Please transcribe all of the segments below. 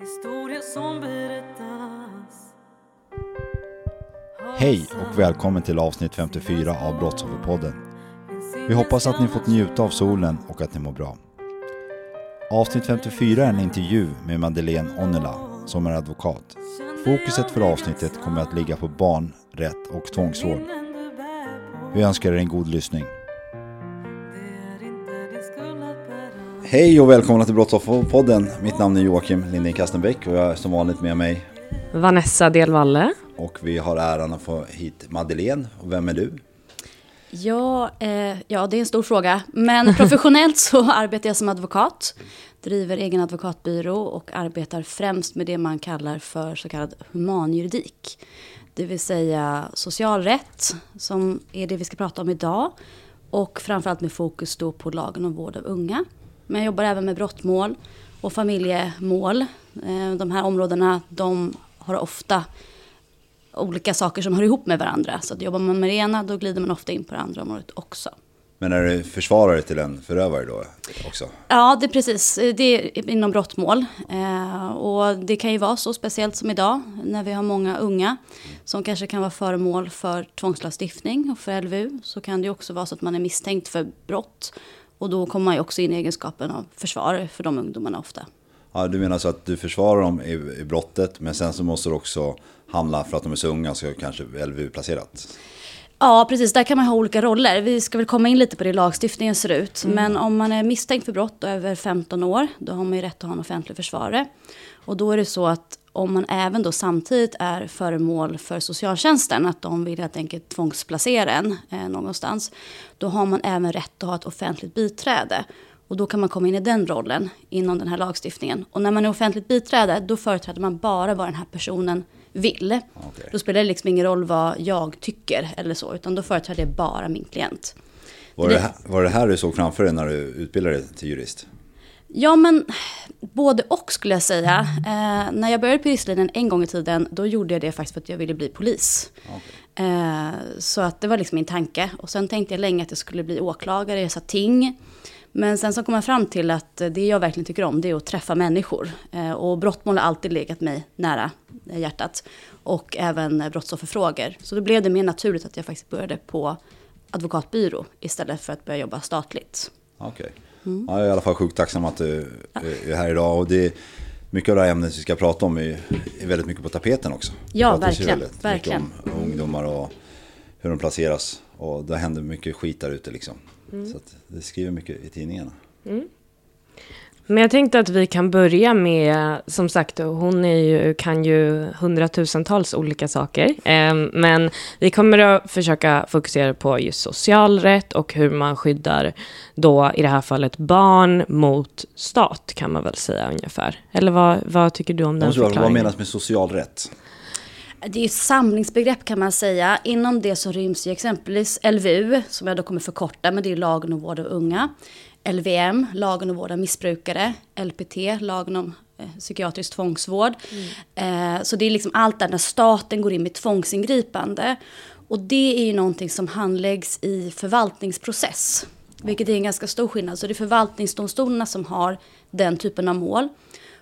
Historia som berättas Hej och välkommen till avsnitt 54 av Brottsofferpodden. Vi hoppas att ni fått njuta av solen och att ni mår bra. Avsnitt 54 är en intervju med Madeleine Onnela som är advokat. Fokuset för avsnittet kommer att ligga på barn, rätt och tvångsvård. Vi önskar er en god lyssning. Hej och välkomna till Brottsofferpodden. Mitt namn är Joakim Lindén Kastenbäck och jag är som vanligt med mig. Vanessa Delvalle. Och vi har äran att få hit Madeleine. Och vem är du? Ja, eh, ja, det är en stor fråga. Men professionellt så arbetar jag som advokat. Driver egen advokatbyrå och arbetar främst med det man kallar för så kallad humanjuridik. Det vill säga socialrätt, som är det vi ska prata om idag. Och framförallt med fokus då på lagen om vård av unga. Men jag jobbar även med brottmål och familjemål. Eh, de här områdena de har ofta olika saker som hör ihop med varandra. Så att jobbar man med det ena då glider man ofta in på det andra området också. Men är du försvarare till en förövare då också? Ja, det är precis. Det är inom brottmål. Eh, och det kan ju vara så, speciellt som idag, när vi har många unga som kanske kan vara föremål för tvångslagstiftning och för LVU. Så kan det också vara så att man är misstänkt för brott. Och då kommer man ju också in i egenskapen av försvarare för de ungdomarna ofta. Ja, du menar så att du försvarar dem i, i brottet, men sen så måste du också handla för att de är så unga, så kanske LVU-placerat? Ja, precis. Där kan man ha olika roller. Vi ska väl komma in lite på det lagstiftningen ser ut. Mm. Men om man är misstänkt för brott och över 15 år, då har man ju rätt att ha en offentlig försvarare. Och då är det så att om man även då samtidigt är föremål för socialtjänsten, att de vill helt enkelt tvångsplacera en eh, någonstans, då har man även rätt att ha ett offentligt biträde. Och då kan man komma in i den rollen inom den här lagstiftningen. Och när man är offentligt biträde, då företräder man bara vad den här personen vill. Okay. Då spelar det liksom ingen roll vad jag tycker eller så, utan då företräder jag bara min klient. Var det, här, var det här du såg framför dig när du utbildade dig till jurist? Ja, men både och skulle jag säga. Eh, när jag började på juristlinjen en gång i tiden, då gjorde jag det faktiskt för att jag ville bli polis. Okay. Eh, så att det var liksom min tanke. Och sen tänkte jag länge att jag skulle bli åklagare, jag sa ting. Men sen så kom jag fram till att det jag verkligen tycker om det är att träffa människor. Eh, och brottmål har alltid legat mig nära hjärtat. Och även brottsofferfrågor. Så då blev det mer naturligt att jag faktiskt började på advokatbyrå istället för att börja jobba statligt. Okay. Mm. Ja, jag är i alla fall sjukt tacksam att du är här idag. Och det, mycket av det här ämnet vi ska prata om är, är väldigt mycket på tapeten också. Ja, verkligen. verkligen. om ungdomar och hur de placeras. Och det händer mycket skit där ute liksom. Mm. Så det skriver mycket i tidningarna. Mm. Men jag tänkte att vi kan börja med, som sagt, hon ju, kan ju hundratusentals olika saker. Eh, men vi kommer att försöka fokusera på just socialrätt och hur man skyddar då i det här fallet barn mot stat kan man väl säga ungefär. Eller vad, vad tycker du om den förklaringen? Vad menas med socialrätt? Det är ett samlingsbegrepp kan man säga. Inom det så ryms ju exempelvis LVU, som jag då kommer förkorta, men det är lagen om vård av unga. LVM, lagen om vård av missbrukare. LPT, lagen om eh, psykiatrisk tvångsvård. Mm. Eh, så det är liksom allt där när staten går in med tvångsingripande. Och det är ju någonting som handläggs i förvaltningsprocess. Vilket är en ganska stor skillnad. Så det är förvaltningsdomstolarna som har den typen av mål.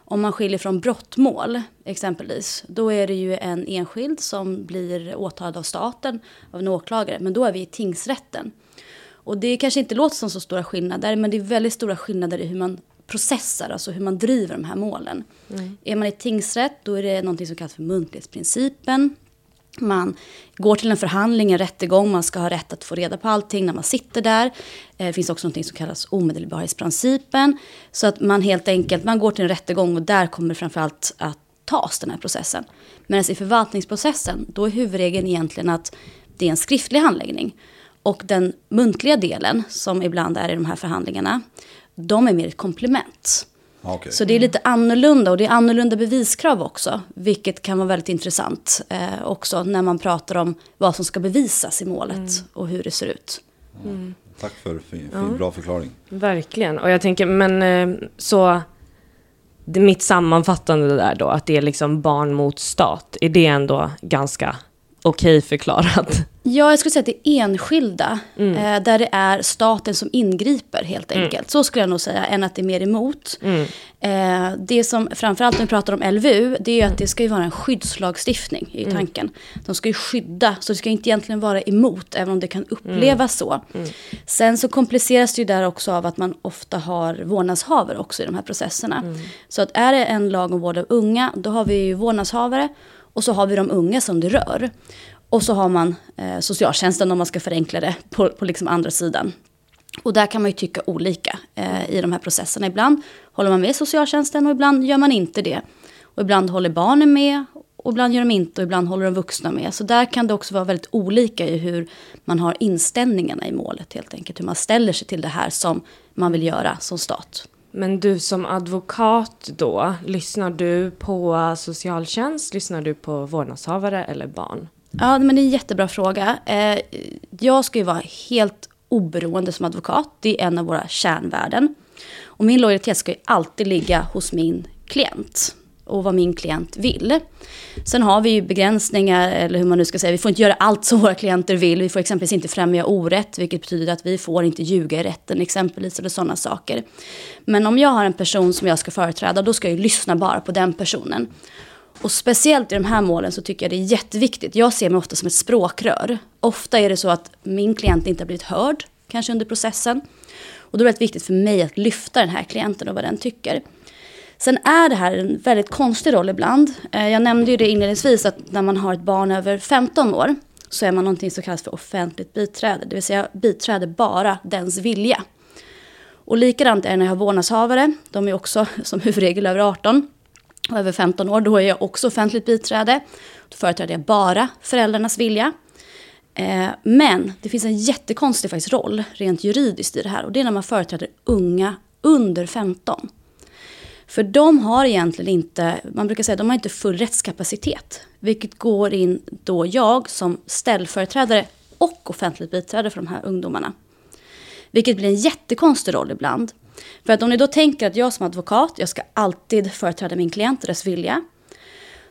Om man skiljer från brottmål exempelvis, då är det ju en enskild som blir åtalad av staten, av en åklagare, men då är vi i tingsrätten. Och det kanske inte låter som så stora skillnader, men det är väldigt stora skillnader i hur man processer, alltså hur man driver de här målen. Är man i tingsrätt, då är det något som kallas för muntlighetsprincipen. Man går till en förhandling, en rättegång, man ska ha rätt att få reda på allting när man sitter där. Det finns också något som kallas omedelbarhetsprincipen. Så att man helt enkelt, man går till en rättegång och där kommer framförallt att tas den här processen. Medan i förvaltningsprocessen, då är huvudregeln egentligen att det är en skriftlig handläggning. Och den muntliga delen, som ibland är i de här förhandlingarna, de är mer ett komplement. Okej. Så det är lite annorlunda och det är annorlunda beviskrav också. Vilket kan vara väldigt intressant eh, också när man pratar om vad som ska bevisas i målet och hur det ser ut. Tack för fin, fin, bra förklaring. Verkligen. Och jag tänker, men eh, så... Det, mitt sammanfattande där då, att det är liksom barn mot stat, är det ändå ganska okej förklarat? Ja, jag skulle säga att det är enskilda, eh, där det är staten som ingriper helt enkelt. Så skulle jag nog säga, än att det är mer emot. Eh, det som framförallt när vi pratar om LVU, det är ju att det ska ju vara en skyddslagstiftning i tanken. De ska ju skydda, så det ska inte egentligen vara emot, även om det kan upplevas så. Sen så kompliceras det ju där också av att man ofta har vårdnadshavare också i de här processerna. Så att är det en lag om vård av unga, då har vi ju vårdnadshavare och så har vi de unga som det rör. Och så har man eh, socialtjänsten om man ska förenkla det på, på liksom andra sidan. Och där kan man ju tycka olika eh, i de här processerna. Ibland håller man med socialtjänsten och ibland gör man inte det. Och ibland håller barnen med och ibland gör de inte och ibland håller de vuxna med. Så där kan det också vara väldigt olika i hur man har inställningarna i målet helt enkelt. Hur man ställer sig till det här som man vill göra som stat. Men du som advokat då, lyssnar du på socialtjänst, lyssnar du på vårdnadshavare eller barn? Ja, men det är en jättebra fråga. Eh, jag ska ju vara helt oberoende som advokat. Det är en av våra kärnvärden. Och min lojalitet ska ju alltid ligga hos min klient och vad min klient vill. Sen har vi ju begränsningar, eller hur man nu ska säga, vi får inte göra allt som våra klienter vill. Vi får exempelvis inte främja orätt, vilket betyder att vi får inte ljuga i rätten exempelvis, eller sådana saker. Men om jag har en person som jag ska företräda, då ska jag ju lyssna bara på den personen. Och speciellt i de här målen så tycker jag det är jätteviktigt. Jag ser mig ofta som ett språkrör. Ofta är det så att min klient inte har blivit hörd, kanske under processen. Och då är det viktigt för mig att lyfta den här klienten och vad den tycker. Sen är det här en väldigt konstig roll ibland. Eh, jag nämnde ju det inledningsvis att när man har ett barn över 15 år så är man någonting som kallas för offentligt biträde. Det vill säga biträder bara dens vilja. Och likadant är det när jag har vårdnadshavare. De är också som huvudregel över 18 och över 15 år. Då är jag också offentligt biträde. Då företräder jag bara föräldrarnas vilja. Eh, men det finns en jättekonstig faktiskt roll rent juridiskt i det här. Och det är när man företräder unga under 15. För de har egentligen inte, man brukar säga, de har inte full rättskapacitet. Vilket går in då jag som ställföreträdare och offentligt biträde för de här ungdomarna. Vilket blir en jättekonstig roll ibland. För att om ni då tänker att jag som advokat, jag ska alltid företräda min klient och dess vilja.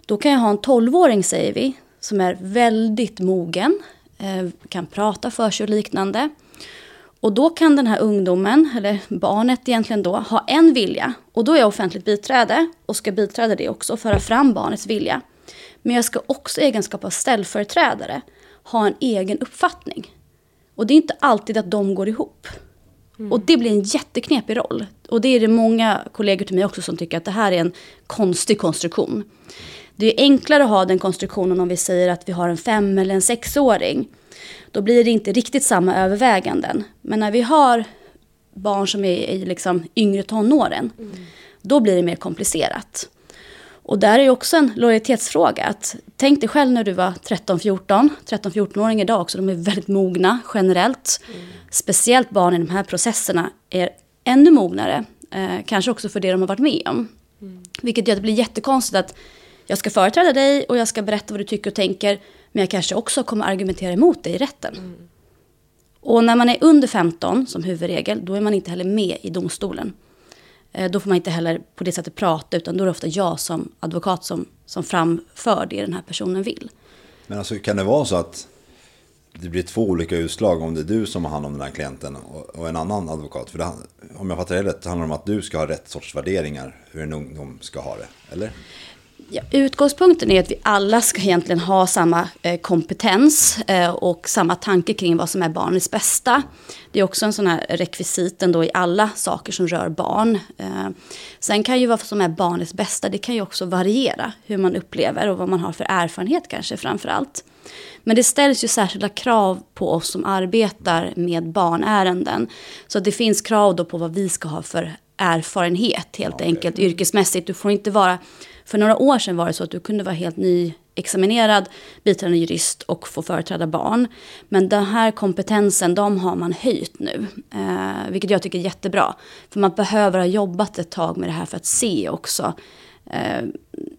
Då kan jag ha en 12-åring, säger vi, som är väldigt mogen, eh, kan prata för sig och liknande. Och då kan den här ungdomen, eller barnet egentligen då, ha en vilja. Och då är jag offentligt biträde och ska biträda det också, föra fram barnets vilja. Men jag ska också i egenskap av ställföreträdare ha en egen uppfattning. Och det är inte alltid att de går ihop. Och det blir en jätteknepig roll. Och det är det många kollegor till mig också som tycker att det här är en konstig konstruktion. Det är enklare att ha den konstruktionen om vi säger att vi har en fem eller en sexåring. Då blir det inte riktigt samma överväganden. Men när vi har barn som är i liksom yngre tonåren, då blir det mer komplicerat. Och där är också en lojalitetsfråga. Att, tänk dig själv när du var 13-14. 13-14-åringar idag också, de är väldigt mogna generellt. Speciellt barn i de här processerna är ännu mognare. Eh, kanske också för det de har varit med om. Vilket gör att det blir jättekonstigt att jag ska företräda dig och jag ska berätta vad du tycker och tänker. Men jag kanske också kommer argumentera emot dig i rätten. Och när man är under 15 som huvudregel, då är man inte heller med i domstolen. Eh, Då får man inte heller på det sättet prata, utan då är det ofta jag som advokat som, som framför det den här personen vill. Men alltså kan det vara så att det blir två olika utslag om det är du som har hand om den här klienten och, och en annan advokat? För det, om jag fattar det rätt handlar det om att du ska ha rätt sorts värderingar hur en ungdom ska ha det, eller? Ja, utgångspunkten är att vi alla ska egentligen ha samma eh, kompetens eh, och samma tanke kring vad som är barnets bästa. Det är också en sån här rekvisit ändå i alla saker som rör barn. Eh, sen kan ju vad som är barnets bästa, det kan ju också variera hur man upplever och vad man har för erfarenhet kanske framför allt. Men det ställs ju särskilda krav på oss som arbetar med barnärenden. Så det finns krav då på vad vi ska ha för erfarenhet helt enkelt yrkesmässigt. Du får inte vara för några år sedan var det så att du kunde vara helt nyexaminerad biträdande jurist och få företräda barn. Men den här kompetensen, de har man höjt nu. Eh, vilket jag tycker är jättebra. För man behöver ha jobbat ett tag med det här för att se också eh,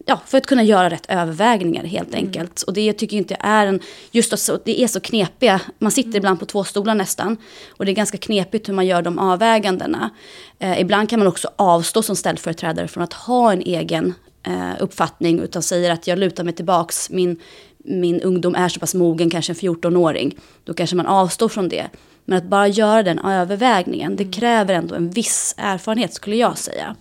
ja, för att kunna göra rätt övervägningar helt mm. enkelt. Och det jag tycker inte är en, just att det är så knepiga, man sitter mm. ibland på två stolar nästan. Och det är ganska knepigt hur man gör de avvägandena. Eh, ibland kan man också avstå som ställföreträdare från att ha en egen eh, uppfattning utan säger att jag lutar mig tillbaks, min, min ungdom är så pass mogen, kanske en 14-åring. Då kanske man avstår från det. Men att bara göra den övervägningen, det kräver ändå en viss erfarenhet skulle jag säga.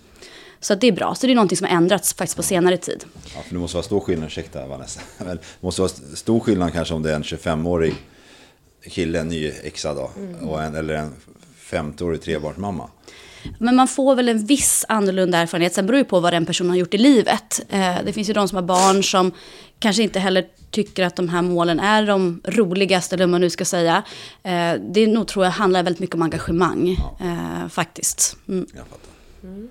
Så det är bra. Så det är någonting som har ändrats faktiskt på senare tid. Ja, för det måste vara stor skillnad, ursäkta Vanessa. Men det måste vara stor skillnad kanske om det är en 25-årig kille, en ny exa då, mm. och en, eller en 50-årig trebarnsmamma. Men man får väl en viss annorlunda erfarenhet. Sen beror det på vad den personen har gjort i livet. Eh, det finns ju de som har barn som kanske inte heller tycker att de här målen är de roligaste, eller vad man nu ska säga. Eh, det nog tror jag handlar väldigt mycket om engagemang, ja. Eh, faktiskt. Mm. Jag fattar. Mm.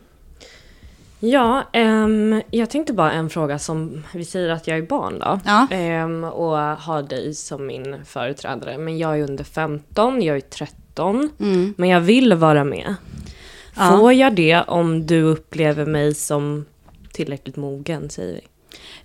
Ja, um, jag tänkte bara en fråga som, vi säger att jag är barn då. Ja. Um, och har dig som min företrädare. Men jag är under 15, jag är 13. Mm. Men jag vill vara med. Får jag det om du upplever mig som tillräckligt mogen, säger vi?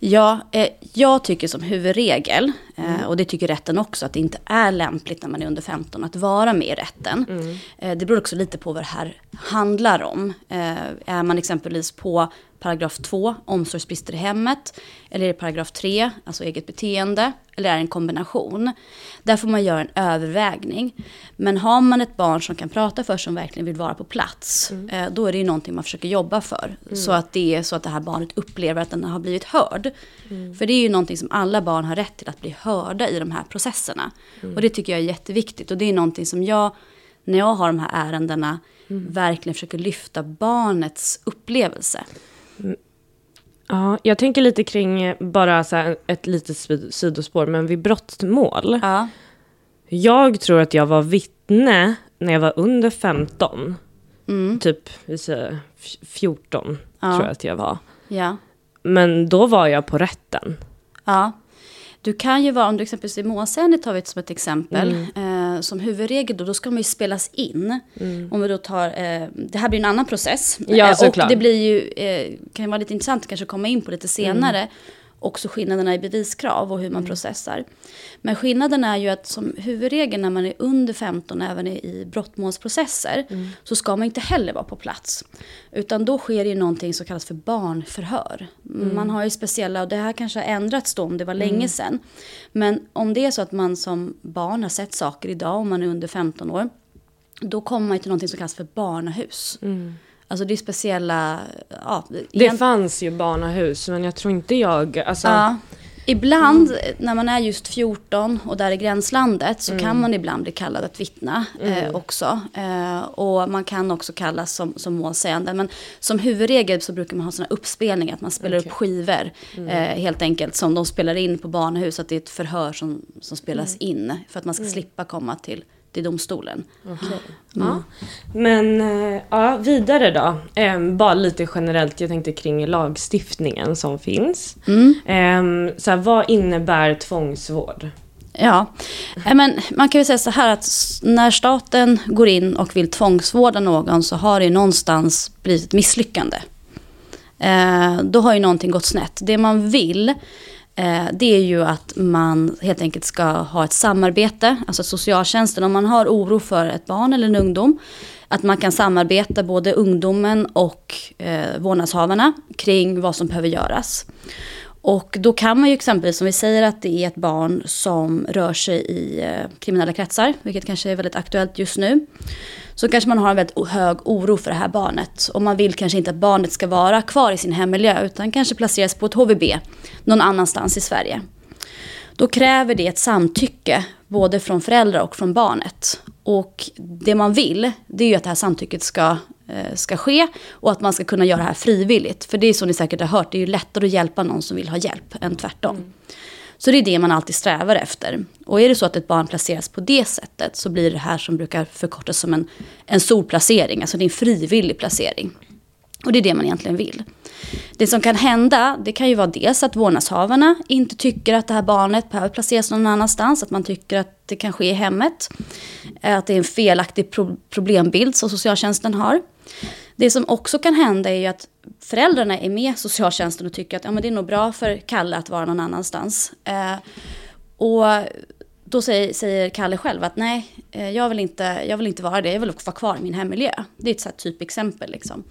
Ja, eh, jag tycker som huvudregel, eh, mm. och det tycker rätten också, att det inte är lämpligt när man är under 15 att vara med i rätten. Mm. Eh, det beror också lite på vad det här handlar om. Eh, är man exempelvis på paragraf 2, omsorgsbrister i hemmet, eller är det paragraf 3, alltså eget beteende, eller är det en kombination? Där får man göra en övervägning. Men har man ett barn som kan prata för som verkligen vill vara på plats, mm. eh, då är det ju någonting man försöker jobba för. Mm. Så att det är så att det här barnet upplever att den har blivit hörd. Mm. För det är ju någonting som alla barn har rätt till, att bli hörda i de här processerna. Mm. Och det tycker jag är jätteviktigt. Och det är någonting som jag, när jag har de här ärendena, mm. verkligen försöker lyfta barnets upplevelse. Ja, jag tänker lite kring bara så ett litet sidospår, men vid brottmål. Ja. Jag tror att jag var vittne när jag var under 15. Mm. Typ 14 ja. tror jag att jag var. Ja. Men då var jag på rätten. Ja. Du kan ju vara, om du exempelvis i målsägande tar vi som ett exempel. Mm. Eh, som huvudregel då, då ska man ju spelas in. Mm. Om vi då tar, eh, det här blir en annan process. Ja, eh, och det blir ju, eh, kan vara lite intressant att kanske komma in på lite senare. Mm också skillnaderna i beviskrav och hur man mm. processar. Men skillnaden är ju att som huvudregel när man är under 15, även i brottmålsprocesser, mm. så ska man inte heller vara på plats. Utan då sker det ju någonting som kallas för barnförhör. Mm. Man har ju speciella, och det här kanske har ändrats då om det var länge mm. sedan. Men om det är så att man som barn har sett saker idag, om man är under 15 år, då kommer man till någonting som kallas för barnahus. Alltså det är speciella... Ja, det fanns ju barnahus, men jag tror inte jag... Alltså... Ja. Ibland mm. när man är just 14 och där i gränslandet så mm. kan man ibland bli kallad att vittna eh, mm. också. Eh, och man kan också kallas som, som målsägande. Men som huvudregel så brukar man ha sådana uppspelningar, att man spelar okay. upp skivor mm. eh, helt enkelt som de spelar in på barnahus. Att det är ett förhör som, som spelas mm. in för att man ska mm. slippa komma till till domstolen. Okay. Mm. Ja. Men eh, ja, vidare då. Eh, bara lite generellt, jag tänkte kring lagstiftningen som finns. Mm. Eh, så här, vad innebär tvångsvård? Ja, eh, men man kan ju säga så här att när staten går in och vill tvångsvårda någon så har det någonstans blivit ett misslyckande. Eh, då har ju någonting gått snett. Det man vill Eh, det är ju att man helt enkelt ska ha ett samarbete, alltså socialtjänsten, om man har oro för ett barn eller en ungdom, att man kan samarbeta både ungdomen och eh, vårdnadshavarna kring vad som behöver göras. Och då kan man ju exempelvis, om vi säger att det är ett barn som rör sig i eh, kriminella kretsar, vilket kanske är väldigt aktuellt just nu, så kanske man har en väldigt hög oro för det här barnet. Och man vill kanske inte att barnet ska vara kvar i sin hemmiljö, utan kanske placeras på ett HVB någon annanstans i Sverige. Då kräver det ett samtycke, både från föräldrar och från barnet. Och det man vill, det är ju att det här samtycket ska, eh, ska ske och att man ska kunna göra det här frivilligt. För det är så ni säkert har hört, det är ju lättare att hjälpa någon som vill ha hjälp än tvärtom. Mm. Så det är det man alltid strävar efter. Och är det så att ett barn placeras på det sättet så blir det här som brukar förkortas som en, en solplacering, alltså det är en frivillig placering. Och det är det man egentligen vill. Det som kan hända, det kan ju vara dels att vårdnadshavarna inte tycker att det här barnet behöver placeras någon annanstans, att man tycker att det kan ske i hemmet. Att det är en felaktig problembild som socialtjänsten har. Det som också kan hända är ju att föräldrarna är med socialtjänsten och tycker att ja, men det är nog bra för Kalle att vara någon annanstans. Eh, och då säger, säger, Kalle själv att nej, eh, jag vill, inte, jag vill inte vara det, jag vill vara kvar i min hemmiljö. Det är ett så typexempel. Liksom.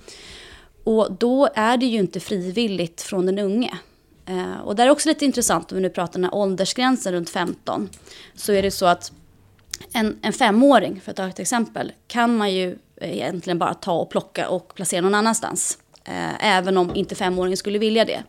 Och då är det ju inte frivilligt från den unge. Eh, och det är också lite intressant om vi nu pratar den här åldersgränsen runt 15. Så är det så att en, en femåring, för att ta ett exempel, kan man ju egentligen bara ta och plocka och placera någon annanstans. Eh, även om inte femåringen skulle vilja det.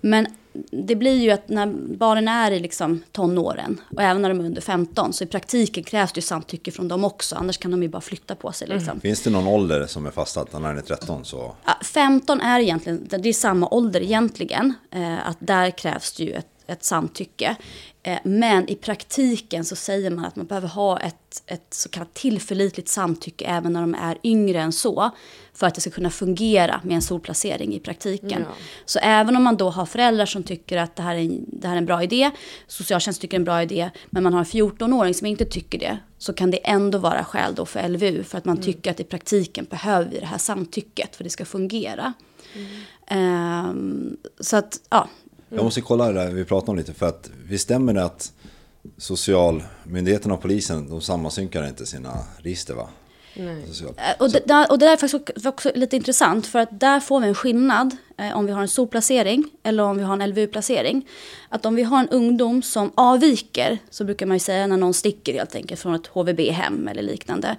Men det blir ju att när barnen är i liksom tonåren och även när de är under 15 så i praktiken krävs det ju samtycke från dem också. Annars kan de ju bara flytta på sig. Liksom. Mm. Finns det någon ålder som är fastsatt när den är 13? Så... Ja, 15 är egentligen, det är samma ålder egentligen. Eh, att där krävs det ju ett, ett samtycke. Eh, men i praktiken så säger man att man behöver ha ett, ett så kallat tillförlitligt samtycke även när de är yngre än så. För att det ska kunna fungera med en solplacering i praktiken. Ja. Så även om man då har föräldrar som tycker att det här, är en, det här är en bra idé, socialtjänsten tycker det är en bra idé, men man har en 14-åring som inte tycker det, så kan det ändå vara skäl då för LVU. För att man mm. tycker att i praktiken behöver vi det här samtycket för att det ska fungera. Mm. Um, så att, ja, jag måste kolla det där vi pratade om lite. För att vi stämmer det att socialmyndigheterna och polisen de sammansynkar inte sina register va? Eh, och det, och det där är faktiskt också lite intressant för att där får vi en skillnad eh, om vi har en solplacering eller om vi har en LVU-placering. Att om vi har en ungdom som avviker, så brukar man ju säga när någon sticker helt enkelt från ett HVB-hem eller liknande.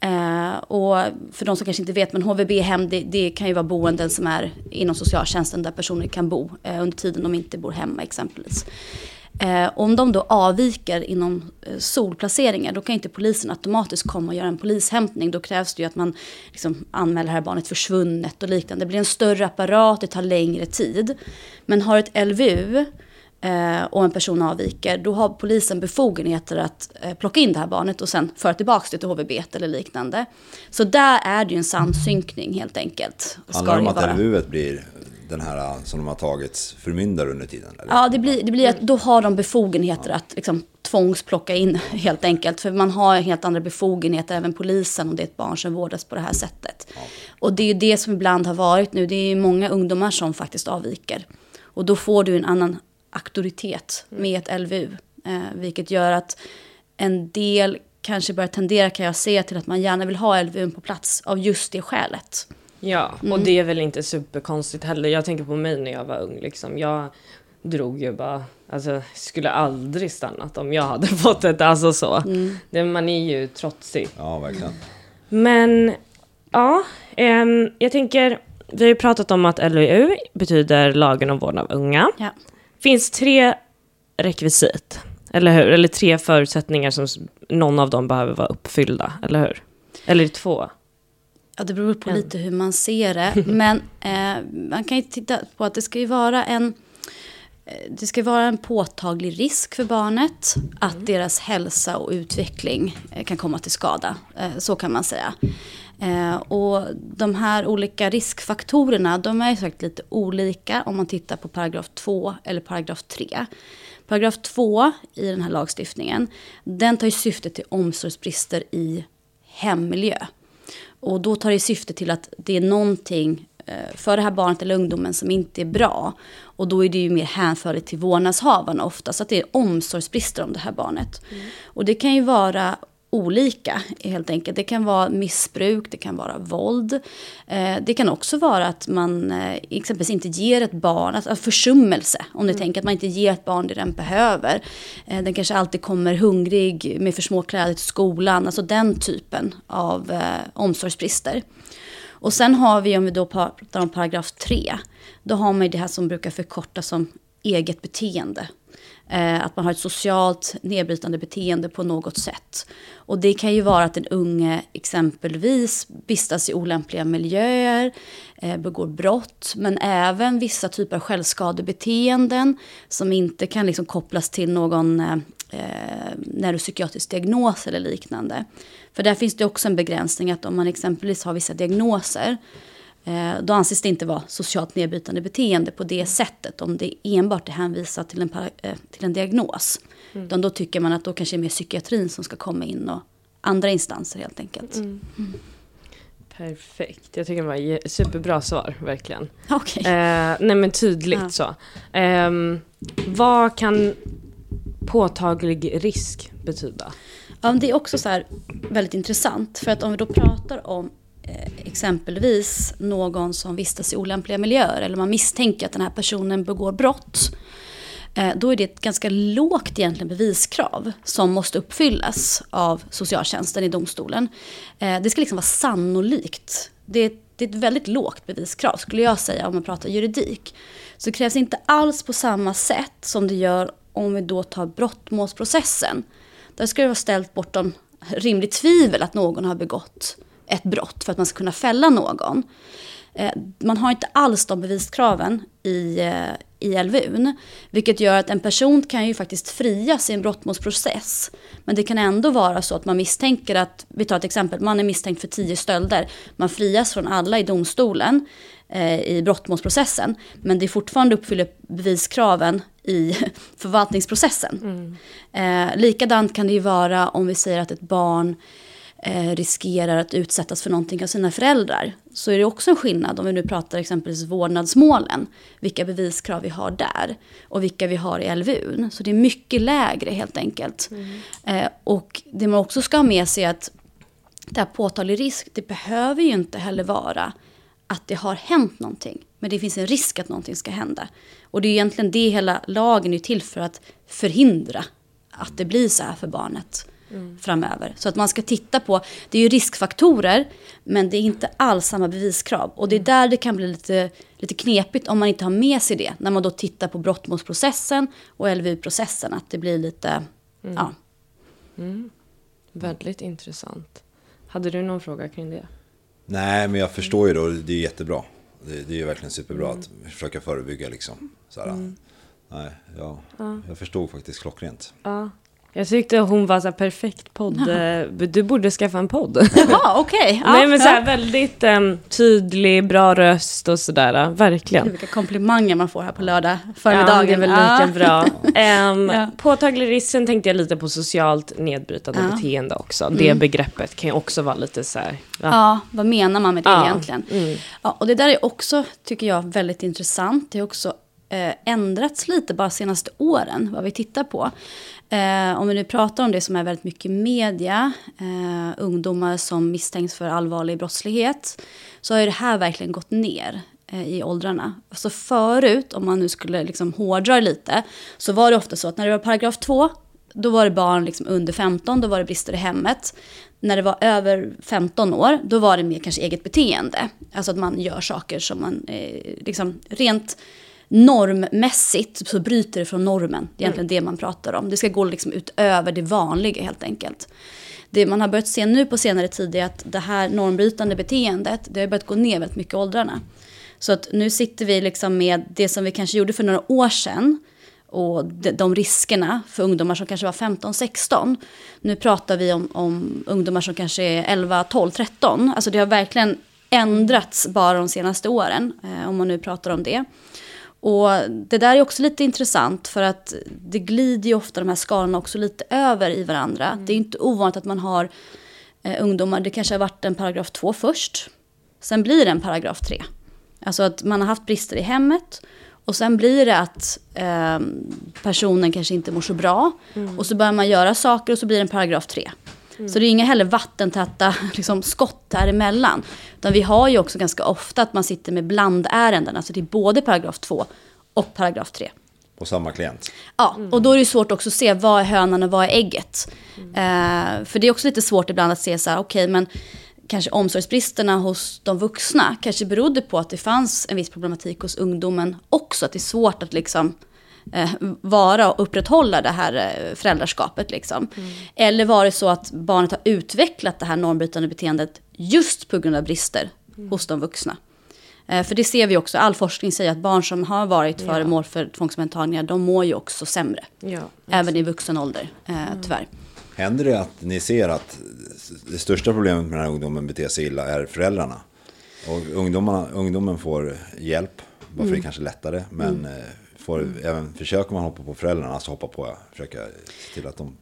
Eh, och för de som kanske inte vet, men HVB-hem det, det, kan ju vara boenden som är inom socialtjänsten där personer kan bo eh, under tiden de inte bor hemma exempelvis. Eh, om de då avviker inom eh, solplaceringar då kan inte polisen automatiskt komma och göra en polishämtning. Då krävs det ju att man liksom anmäler här barnet försvunnet och liknande. Det blir en större apparat, det tar längre tid. Men har ett LVU eh, och en person avviker, då har polisen befogenheter att eh, plocka in det här barnet och sen föra tillbaka det till HVB eller liknande. Så där är det ju en samsynkning helt enkelt. Handlar det om att LVU blir den här som de har tagits förmyndare under tiden? Eller? Ja, det blir, det blir att då har de befogenheter ja. att liksom, tvångsplocka in helt enkelt. För man har helt andra befogenheter, även polisen, om det är ett barn som vårdas på det här sättet. Ja. Och det är ju det som ibland har varit nu. Det är många ungdomar som faktiskt avviker. Och då får du en annan auktoritet mm. med ett LVU. Eh, vilket gör att en del kanske börjar tendera, kan jag se, till att man gärna vill ha LVU på plats av just det skälet. Ja, och mm. det är väl inte superkonstigt heller. Jag tänker på mig när jag var ung. Liksom. Jag drog ju bara, alltså skulle aldrig stannat om jag hade fått ett, alltså så. Mm. Det, man är ju trotsig. Ja, verkligen. Men, ja, eh, jag tänker, vi har ju pratat om att LVU betyder lagen om vård av unga. Ja. finns tre rekvisit, eller hur? Eller tre förutsättningar som någon av dem behöver vara uppfyllda, eller hur? Eller två? Ja, det beror på lite hur man ser det. Men eh, man kan ju titta på att det ska ju vara en... Eh, det ska vara en påtaglig risk för barnet att mm. deras hälsa och utveckling eh, kan komma till skada. Eh, så kan man säga. Och de här olika riskfaktorerna, de är ju sagt lite olika om man tittar på paragraf 2 eller paragraf 3. Paragraf 2 i den här lagstiftningen, den tar ju syfte till omsorgsbrister i hemmiljö. Och då tar det syfte till att det är någonting eh, för det här barnet eller ungdomen som inte är bra. Och då är det ju mer hänförligt till vårdnadshavarna ofta. Så att det är omsorgsbrister om det här barnet. Mm. Och det kan ju vara olika helt enkelt. Det kan vara missbruk, det kan vara våld. Eh, det kan också vara att man eh, exempelvis inte ger ett barn, alltså försummelse. Om ni mm. tänker att man inte ger ett barn det den behöver. Eh, den kanske alltid kommer hungrig med för små kläder till skolan. Alltså den typen av omsorgsbrister. Och sen har vi, om vi då pratar om paragraf 3, då har man det här som brukar förkortas som eget beteende. Eh, att man har ett socialt nedbrytande beteende på något sätt. Och det kan ju vara att den unge exempelvis vistas i olämpliga miljöer, eh, begår brott, men även vissa typer av självskadebeteenden som inte kan liksom kopplas till någon eh, eh neuropsykiatrisk diagnos eller liknande. För där finns det också en begränsning att om man exempelvis har vissa diagnoser då anses det inte vara socialt nedbrytande beteende på det sättet om det enbart är hänvisat till en, eh, till en diagnos. Mm. Utan då tycker man att då kanske det är mer psykiatrin som ska komma in och andra instanser helt enkelt. Mm. Mm. Perfekt, jag tycker det var superbra svar verkligen. Okay. Eh, nej men tydligt ja. så. Eh, vad kan påtaglig risk betyda? Ja, det är också så väldigt intressant. För att om vi då pratar om Eh, Eh, exempelvis någon som vistas i olämpliga miljöer eller man misstänker att den här personen begår brott. Eh, då är det ett ganska lågt egentligen beviskrav som måste uppfyllas av socialtjänsten i domstolen. Eh, det ska liksom vara sannolikt. Det är, det är ett väldigt lågt beviskrav skulle jag säga om man pratar juridik. Så det krävs inte alls på samma sätt som det gör om vi då tar brottmålsprocessen. Där ska det vara ställt bortom rimligt tvivel att någon har begått ett brott för att man ska kunna fälla någon. Eh, man har inte alls de beviskraven i, eh, i LVU. Vilket gör att en person kan ju faktiskt frias i en brottmålsprocess. Men det kan ändå vara så att man misstänker att, vi tar ett exempel, man är misstänkt för tio stölder. Man frias från alla i domstolen eh, i brottmålsprocessen. Men det fortfarande uppfyller beviskraven i förvaltningsprocessen. Mm. Eh, likadant kan det ju vara om vi säger att ett barn eh, riskerar att utsättas för någonting av sina föräldrar. Så är det också en skillnad om vi nu pratar exempelvis vårdnadsmålen. Vilka beviskrav vi har där och vilka vi har i LVU. Så det är mycket lägre helt enkelt. Mm. Eh, och det man också ska ha med sig är att det här påtaglig risk, det behöver ju inte heller vara att det har hänt någonting. Men det finns en risk att någonting ska hända. Och det är egentligen det hela lagen är till för att förhindra att det blir så här för barnet mm. framöver. Så att man ska titta på, det är ju riskfaktorer, men det är inte alls samma beviskrav. Och det är där det kan bli lite, lite knepigt om man inte har med sig det. När man då tittar på brottmålsprocessen och LVU-processen, att det blir lite, mm. ja. Mm. Väldigt intressant. Hade du någon fråga kring det? Nej, men jag förstår ju då, det är jättebra. Det, det är ju verkligen superbra mm. att försöka förebygga liksom. Såhär. Mm. Nej, ja, ja. jag förstod faktiskt klockrent. Ja. Jag tyckte hon var så perfekt podd. Jaha. Du borde skaffa en podd. Jaha, okej. Okay. Ja, Nej men så här, väldigt um, tydlig, bra röst och sådär. Verkligen. Vilka komplimanger man får här på lördag förmiddagen. Ja, det är väl lika bra. Um, ja. Påtaglig risk, sen tänkte jag lite på socialt nedbrytande ja. beteende också. Mm. Det begreppet kan ju också vara lite så här. Va? Ja, vad menar man med det egentligen? Mm. Ja, och det där är också, tycker jag, väldigt intressant. Det är också eh, ändrats lite bara senaste åren, vad vi tittar på. Eh, om vi nu pratar om det som är väldigt mycket media, eh, ungdomar som misstänks för allvarlig brottslighet, så har ju det här verkligen gått ner eh, i åldrarna. Alltså förut, om man nu skulle liksom hårdra lite, så var det ofta så att när det var paragraf 2, då var det barn liksom under 15, då var det brister i hemmet. När det var över 15 år, då var det mer kanske eget beteende. Alltså att man gör saker som man eh, liksom rent normmässigt så bryter det från normen. Det är egentligen mm. det man pratar om. Det ska gå liksom utöver det vanliga helt enkelt. Det man har börjat se nu på senare tid är att det här normbrytande beteendet, det har börjat gå ner väldigt mycket i åldrarna. Så att nu sitter vi liksom med det som vi kanske gjorde för några år sedan och de, de riskerna för ungdomar som kanske var 15-16. Nu pratar vi om, om, ungdomar som kanske är 11, 12, 13. Alltså det har verkligen ändrats bara de senaste åren, eh, om man nu pratar om det. Och det där är också lite intressant för att det glider ju ofta de här skalorna också lite över i varandra. Mm. Det är inte ovanligt att man har eh, ungdomar, det kanske har varit en paragraf 2 först. Sen blir det en paragraf 3. Alltså att man har haft brister i hemmet. Och sen blir det att eh, personen kanske inte mår så bra. Mm. Och så börjar man göra saker och så blir det en paragraf 3. Så det är inga heller vattentäta liksom, skott däremellan. Utan vi har ju också ganska ofta att man sitter med blandärenden. Alltså det är både paragraf 2 och paragraf 3. På samma klient. Ja, och då är det svårt också att se vad är hönan och vad är ägget. Eh, för det är också lite svårt ibland att se så här, okej men kanske omsorgsbristerna hos de vuxna kanske berodde på att det fanns en viss problematik hos ungdomen också. Att det är svårt att liksom vara och upprätthålla det här eh, föräldraskapet. Liksom. Eller var det så att barnet har utvecklat det här normbrytande beteendet just på grund av brister hos de vuxna. Eh, För det ser vi också, all forskning säger att barn som har varit föremål för tvångsomhändertagningar, de mår ju också sämre. Ja. Även i vuxen ålder, eh, tyvärr. Händer det att ni ser att det största problemet med den här ungdomen beter sig illa är föräldrarna? Och ungdomarna, ungdomen får hjälp, varför Mm. det är kanske lättare, men eh, får, även försöker man hoppa på föräldrarna, alltså hoppa på, försöka se till att de...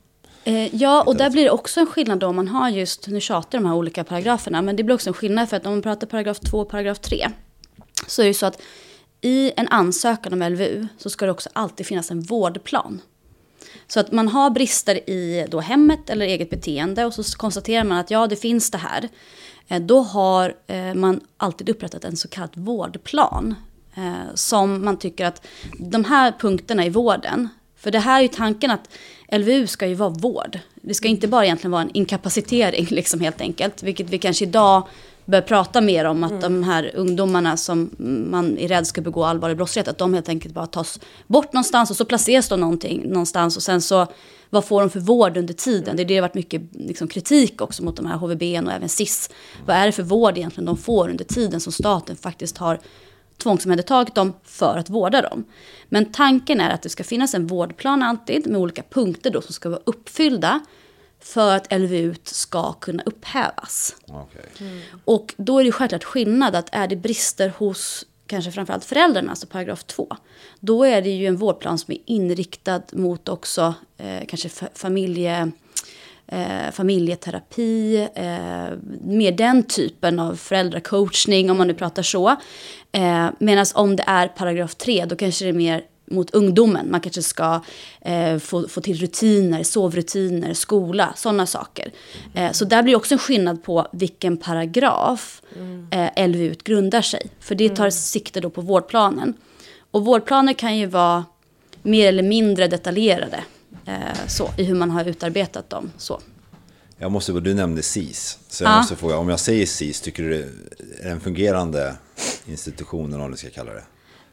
Eh, ja, och där blir det också en skillnad då om man har just, nu tjatar de här olika paragraferna, men det blir också en skillnad för att om man pratar paragraf 2 och paragraf 3, så är det så att i en ansökan om LVU så ska det också alltid finnas en vårdplan. Så att man har brister i då hemmet eller eget beteende och så konstaterar man att ja, det finns det här. Eh, Då har eh, man alltid upprättat en så kallad vårdplan. Eh, Som man tycker att de här punkterna i vården, för det här är ju tanken att LVU ska ju vara vård. Det ska inte bara egentligen vara en inkapacitering liksom helt enkelt. Vilket vi kanske idag börjar prata mer om att de här ungdomarna som man är rädd ska begå allvarlig brottslighet, att de helt enkelt bara tas bort någonstans och så placeras de någonting, någonstans och sen så vad får de för vård under tiden? Det är det har varit mycket liksom, kritik också mot de här HVB och även SIS. Vad är det för vård egentligen de får under tiden som staten faktiskt har tvångsomhändertagit dem för att vårda dem. Men tanken är att det ska finnas en vårdplan alltid med olika punkter då som ska vara uppfyllda för att LVU ska kunna upphävas. Okej. Och då är det självklart skillnad att är det brister hos kanske framförallt föräldrarna, alltså paragraf 2, då är det ju en vårdplan som är inriktad mot också eh, kanske fa- familje, eh, familjeterapi, eh, mer den typen av föräldracoachning om man nu pratar så. Eh, Medan om det är paragraf 3, då kanske det är mer mot ungdomen. Man kanske ska eh, få, få till rutiner, sovrutiner, skola, sådana saker. Eh, så där blir också en skillnad på vilken paragraf eh, LVU grundar sig. För det tar sikte då på vårdplanen. Och vårdplaner kan ju vara mer eller mindre detaljerade eh, så, i hur man har utarbetat dem. Så. Jag måste, du nämnde SIS, så jag Ja. måste fråga, om jag säger SIS, tycker du det är en fungerande institution eller vad du ska kalla det?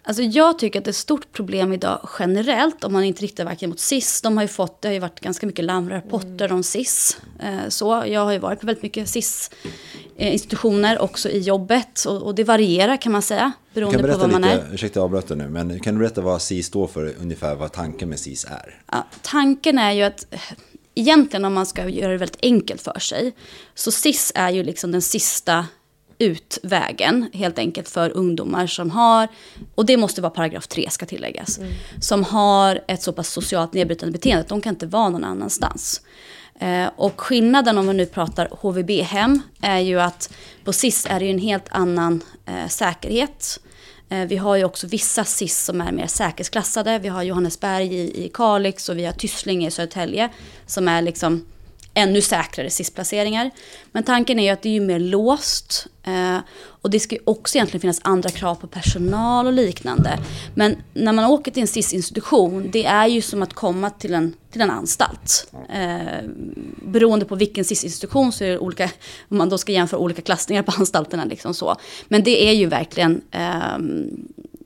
Alltså jag tycker att det är ett stort problem idag generellt om man inte riktar verkligen mot SIS. De har ju fått, det har ju varit ganska mycket larmrapporter om SIS. Eh, så jag har ju varit på väldigt mycket SIS-institutioner också i jobbet. Och, och det varierar kan man säga, Kan beroende du på vad man lite, är. ursäkta jag avbröt nu, men kan du berätta vad SIS står för, ungefär vad tanken med SIS är? Ja, tanken är ju att egentligen om man ska göra det väldigt enkelt för sig. Så SIS är ju liksom den sista utvägen helt enkelt för ungdomar som har, och det måste vara paragraf 3 ska tilläggas, som har ett så pass socialt nedbrytande beteende att de kan inte vara någon annanstans. Eh, och skillnaden om vi nu pratar HVB-hem är ju att på SIS är det ju en helt annan eh, säkerhet. Eh, Vi har ju också vissa SIS som är mer säkerhetsklassade. Vi har Johannesberg i, i Kalix och vi har Tysslinge i Södertälje som är liksom ännu säkrare SIS-placeringar. Men tanken är ju att det är ju mer låst. Eh, och det ska ju också egentligen finnas andra krav på personal och liknande. Men när man åker till en SIS-institution, det är ju som att komma till en, till en anstalt. Eh, beroende på vilken SIS-institution så är det olika, om man då ska jämföra olika klassningar på anstalterna. Liksom så. Men det är ju verkligen eh,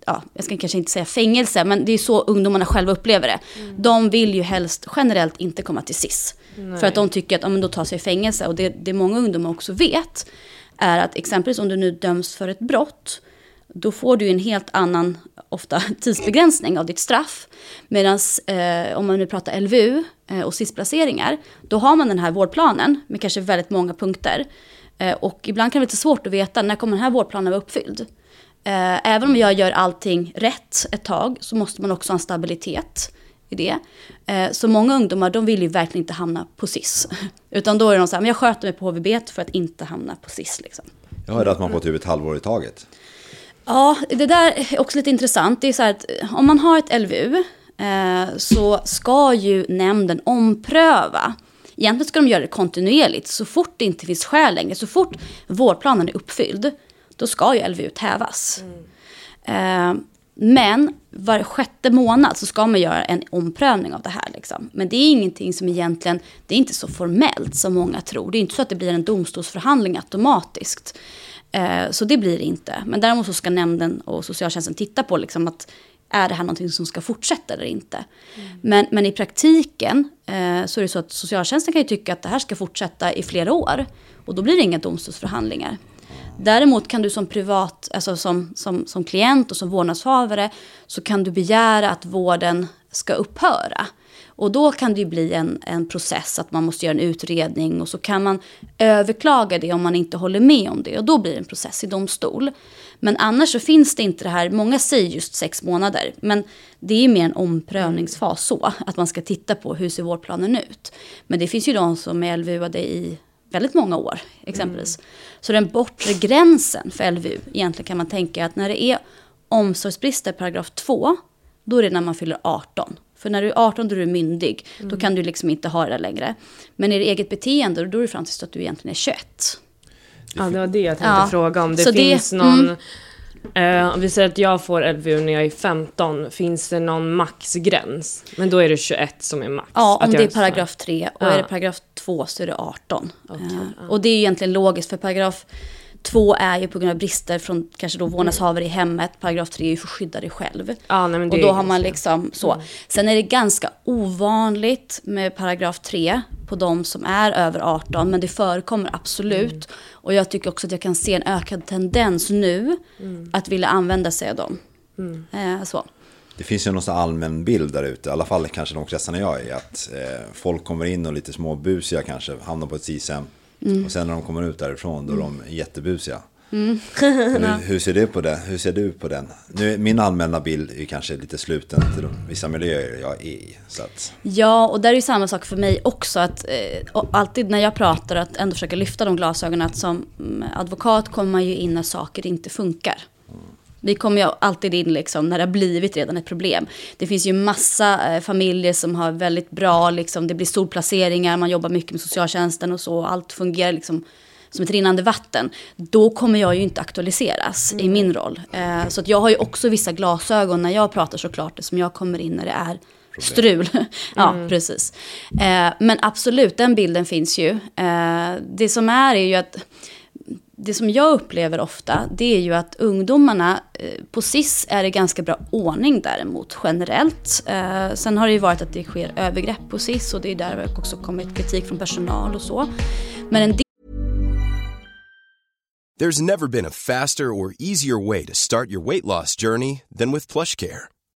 ja, jag ska kanske inte säga fängelse, men det är så ungdomarna själva upplever det. De vill ju helst generellt inte komma till SIS. För att de tycker att ja, men då tar sig i fängelse. Och det, det många ungdomar också vet är att exempelvis om du nu döms för ett brott, då får du en helt annan, ofta tidsbegränsning av ditt straff. Medan eh, om man nu pratar LVU eh, och SIS-placeringar, då har man den här vårdplanen med kanske väldigt många punkter. Eh, och ibland kan det vara lite svårt att veta när kommer den här vårdplanen vara uppfylld. Eh, även om jag gör allting rätt ett tag så måste man också ha en stabilitet i det. Eh, så många ungdomar de vill ju verkligen inte hamna på SIS. Utan då är de så här, men jag sköter mig på HVB för att inte hamna på SIS. Liksom. Jag hörde att man får typ ett halvår i taget. Ja, det där är också lite intressant. Det är så här att eh, om man har ett LVU eh, så ska ju nämnden ompröva egentligen ska de göra det kontinuerligt. Så fort det inte finns skäl längre, så fort vårdplanen är uppfylld, då ska ju LVU hävas. Eh, men var sjätte månad så ska man göra en omprövning av det här. Liksom. Men det är ingenting som egentligen, det är inte så formellt som många tror. Det är inte så att det blir en domstolsförhandling automatiskt. Eh, så det blir det inte. Men däremot så ska nämnden och socialtjänsten titta på liksom att är det här någonting som ska fortsätta eller inte. Mm. Men, men i praktiken eh, så är det så att socialtjänsten kan ju tycka att det här ska fortsätta i flera år. Och då blir det inga domstolsförhandlingar. Däremot kan du som privat, alltså som, som, som klient och som vårdnadshavare, så kan du begära att vården ska upphöra. Och då kan det ju bli en, en process att man måste göra en utredning och så kan man överklaga det om man inte håller med om det och då blir det en process i domstol. Men annars så finns det inte det här, många säger just sex månader, men det är mer en omprövningsfas så, att man ska titta på hur ser vårdplanen ut. Men det finns ju de som är LVU-ade i väldigt många år exempelvis. Mm. Så den bortre gränsen för LVU, egentligen kan man tänka att när det är omsorgsbrister paragraf 2, då är det när man fyller 18. För när du är 18 då är du myndig, mm. då kan du liksom inte ha det där längre. Men i det eget beteende, då är det fram tills att du egentligen är 21. Ja, det var det jag tänkte ja. fråga om. Det Så finns det, någon... Mm. Uh, om vi säger att jag får LVU när jag är 15, finns det någon maxgräns? Men då är det 21 som är max. Ja, om det är paragraf 3 och ja. är det paragraf 2 så är det 18. Okay, uh. Och det är egentligen logiskt för paragraf 2 är ju på grund av brister från kanske då vårdnadshavare i hemmet. Paragraf 3 är ju för att skydda dig själv. Ja, nej, och då har man liksom så. Mm. Sen är det ganska ovanligt med paragraf 3 på de som är över 18. Men det förekommer absolut. Mm. Och jag tycker också att jag kan se en ökad tendens nu mm. att vilja använda sig av dem. Mm. Eh, så. Det finns ju någon allmän bild där ute, i alla fall kanske de kretsarna jag är, att eh, folk kommer in och lite småbusiga kanske, hamnar på ett SISM. Mm. Och sen när de kommer ut därifrån då är de jättebusiga. Mm. hur, hur, ser du på det? Hur ser du på den? Nu, min allmänna bild är kanske lite sluten till de, vissa miljöer jag är i. Så att... Ja, och där är ju samma sak för mig också. Att, eh, alltid när jag pratar, att ändå försöka lyfta de glasögonen. Att som mm, advokat kommer man ju in när saker inte funkar. Vi kommer ju alltid in liksom när det har blivit redan ett problem. Det finns ju massa eh, familjer som har väldigt bra, liksom, det blir solplaceringar, man jobbar mycket med socialtjänsten och så. Allt fungerar liksom som ett rinnande vatten. Då kommer jag ju inte aktualiseras mm. i min roll. Eh, så att jag har ju också vissa glasögon när jag pratar såklart, som jag kommer in när det är strul. ja, mm. precis. Eh, men absolut, den bilden finns ju. Eh, det som är är ju att det som jag upplever ofta, det är ju att ungdomarna, eh, på SIS är det ganska bra ordning däremot generellt. Eh, sen har det ju varit att det sker övergrepp på SIS och det är där det också kommit kritik från personal och så. Men en del There's never been a faster or easier way to start your weight loss journey than with plush care.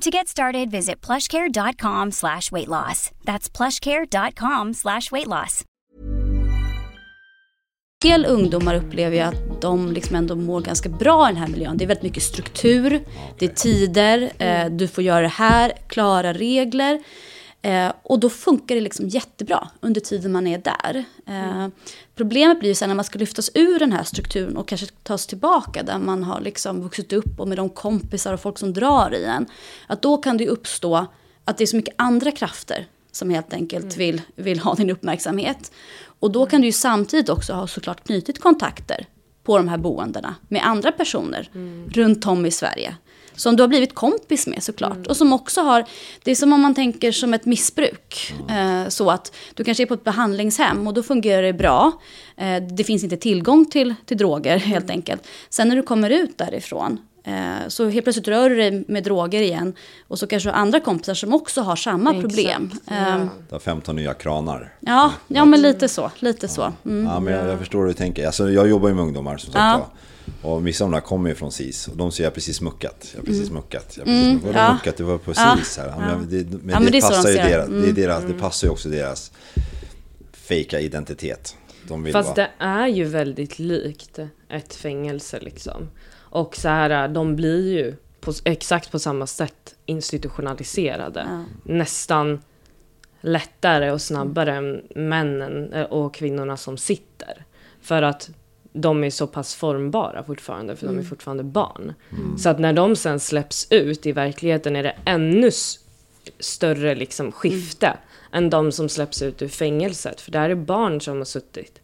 To get started, visit plushcare.com slash weight loss. That's plushcare.com slash weight loss. En del ungdomar upplever ju att de liksom ändå mår ganska bra i den här miljön. Det är väldigt mycket struktur, det är tider, eh, du får göra det här, klara regler. Eh, och då funkar det liksom jättebra under tiden man är där. Eh, problemet blir ju sen när man ska lyftas ur den här strukturen och kanske tas tillbaka där man har liksom vuxit upp och med de kompisar och folk som drar i en. Att då kan det uppstå att det är så mycket andra krafter som helt enkelt mm. vill, vill ha din uppmärksamhet. Och då kan du ju samtidigt också ha såklart knutit kontakter på de här boendena med andra personer mm. runt om i Sverige som du har blivit kompis med såklart. Mm. Och som också har, det är som om man tänker som ett missbruk. Mm. Eh, så att du kanske är på ett behandlingshem och då fungerar det bra. Eh, det finns inte tillgång till, till droger helt enkelt. Sen när du kommer ut därifrån, Eh, Så helt plötsligt rör du dig med droger igen. Och så kanske du har andra kompisar som också har samma Exakt. problem. Eh, Det har 15 nya kranar. Ja, ja men lite så. Lite så. Mm. Ja, men jag, jag förstår hur du tänker. Alltså, jag jobbar ju med ungdomar som sagt Ja. Och vissa av dem där kommer ju från SIS och de säger jag har precis muckat. Jag har precis muckat. Jag har precis muckat. Mm. ja. muckat? Du var på Ja. SIS här. Ja, men det, men Ja, men det, det så de passar ju det. deras, det, är Mm. deras, det passar ju också deras fejka identitet. De vill Fast vara... det är ju väldigt likt ett fängelse liksom. Och så här, de blir ju på, exakt på samma sätt institutionaliserade. Nästan lättare och snabbare än männen eh, och kvinnorna som sitter. För att de är så pass formbara fortfarande, för de är fortfarande barn. Så att när de sen släpps ut i verkligheten är det ännu större liksom skifte än de som släpps ut ur fängelset. För där är barn som har suttit.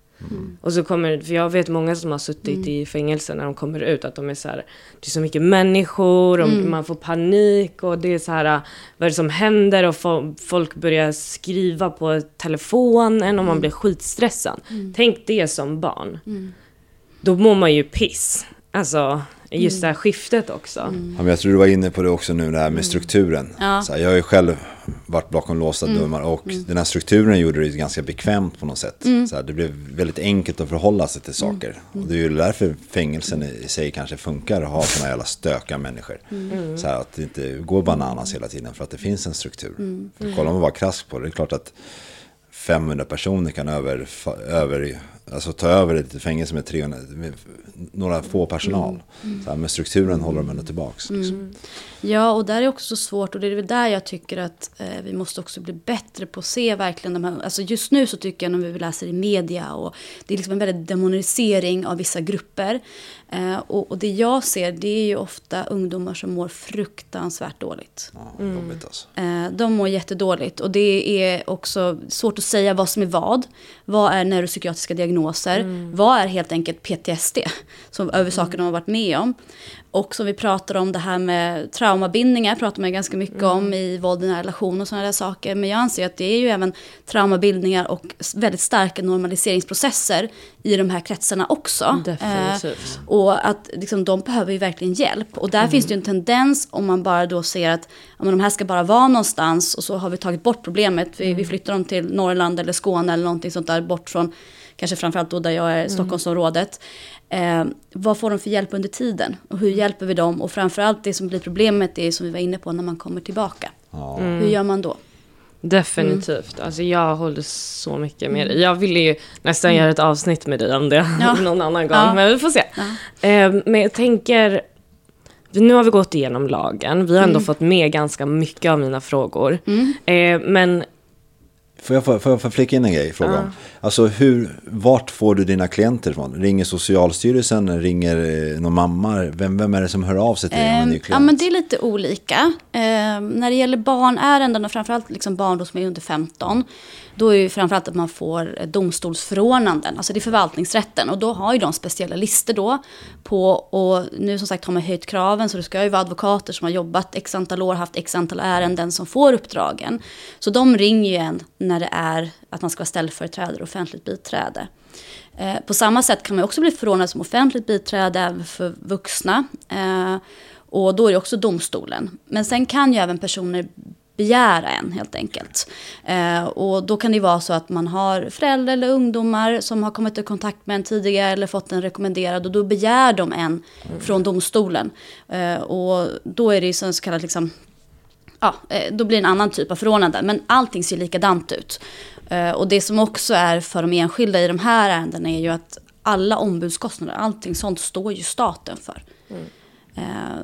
Och så kommer, för jag vet många som har suttit i fängelse när de kommer ut, att de är så här, det är så mycket människor, och man får panik och det är så här, vad är det som händer? Och fo- folk börjar skriva på telefonen och man blir skitstressad. Tänk det som barn. Då mår man ju piss. Alltså, just det här skiftet också. Ja, men jag tror du var inne på det också nu, det här med strukturen. Ja. Så här, jag har ju själv varit bakom låsta dörrar och den här strukturen gjorde det ganska bekvämt på något sätt. Så här, det blev väldigt enkelt att förhålla sig till saker. Och det är ju därför fängelsen i sig kanske funkar att ha sådana jävla stökiga människor. Så här, att det inte går bananas hela tiden för att det finns en struktur. För kollar man bara krasst på det, det är klart att 500 personer kan över, över, alltså ta över ett fängelse med, 300, med några få personal. Så här, med strukturen håller de ändå tillbaks. Liksom. Ja, och där är också så svårt och det är väl där jag tycker att eh, vi måste också bli bättre på att se verkligen de här, alltså just nu så tycker jag när vi läser i media och det är liksom en väldigt demonisering av vissa grupper. Eh, och, och det jag ser det är ju ofta ungdomar som mår fruktansvärt dåligt. Ja, jobbigt alltså. Eh, De mår jättedåligt och det är också svårt att säga vad som är vad. Vad är neuropsykiatriska diagnoser? Vad är helt enkelt PTSD? Som över saker de har varit med om. Och som vi pratar om det här med traumabindningar pratar man ganska mycket om i våld i nära relation och sådana där saker. Men jag anser att det är ju även traumabildningar och väldigt starka normaliseringsprocesser i de här kretsarna också. Definitivt. Eh, och att liksom, de behöver ju verkligen hjälp. Och där finns det ju en tendens om man bara då ser att ja, men de här ska bara vara någonstans och så har vi tagit bort problemet. Vi, vi flyttar dem till Norrland eller Skåne eller någonting sånt där bort från kanske framförallt då där jag är, Stockholmsområdet. Eh, vad får de för hjälp under tiden? Och hur hjälper vi dem? Och framförallt det som blir problemet är som vi var inne på när man kommer tillbaka. Hur gör man då? Definitivt. Alltså jag håller så mycket med dig. Jag ville ju nästan göra ett avsnitt med dig om det Ja. någon annan gång, Ja. men vi får se. Eh, men jag tänker, nu har vi gått igenom lagen. Vi har ändå fått med ganska mycket av mina frågor. Eh, men Får jag, får, jag får flika in en grej i frågan? Alltså hur, vart får du dina klienter ifrån? Ringer Socialstyrelsen? Ringer eh, någon mamma? Vem, vem är det som hör av sig till dig om klient? Ja, men det är lite olika. Eh, när det gäller barnärenden och framförallt liksom barn som är under 15, då är ju framförallt att man får domstolsförordnanden, alltså det är förvaltningsrätten. Och då har ju de speciella listor då på, och nu som sagt har man höjt kraven, så det ska ju vara advokater som har jobbat x antal år, haft x antal ärenden som får uppdragen. Så de ringer ju en när det är att man ska vara ställföreträdare och offentligt biträde. Eh, På samma sätt kan man också bli förordnad som offentligt biträde även för vuxna. Eh, Och då är det också domstolen. Men sen kan ju även personer begära en helt enkelt. Eh, och då kan det vara så att man har föräldrar eller ungdomar som har kommit i kontakt med en tidigare eller fått en rekommenderad och då begär de en från domstolen. Eh, och då är det ju så kallat liksom ja, eh, då blir det en annan typ av förordnande. Men allting ser likadant ut. Eh, Och det som också är för de enskilda i de här ärendena är ju att alla ombudskostnader, allting sånt står ju staten för. Mm.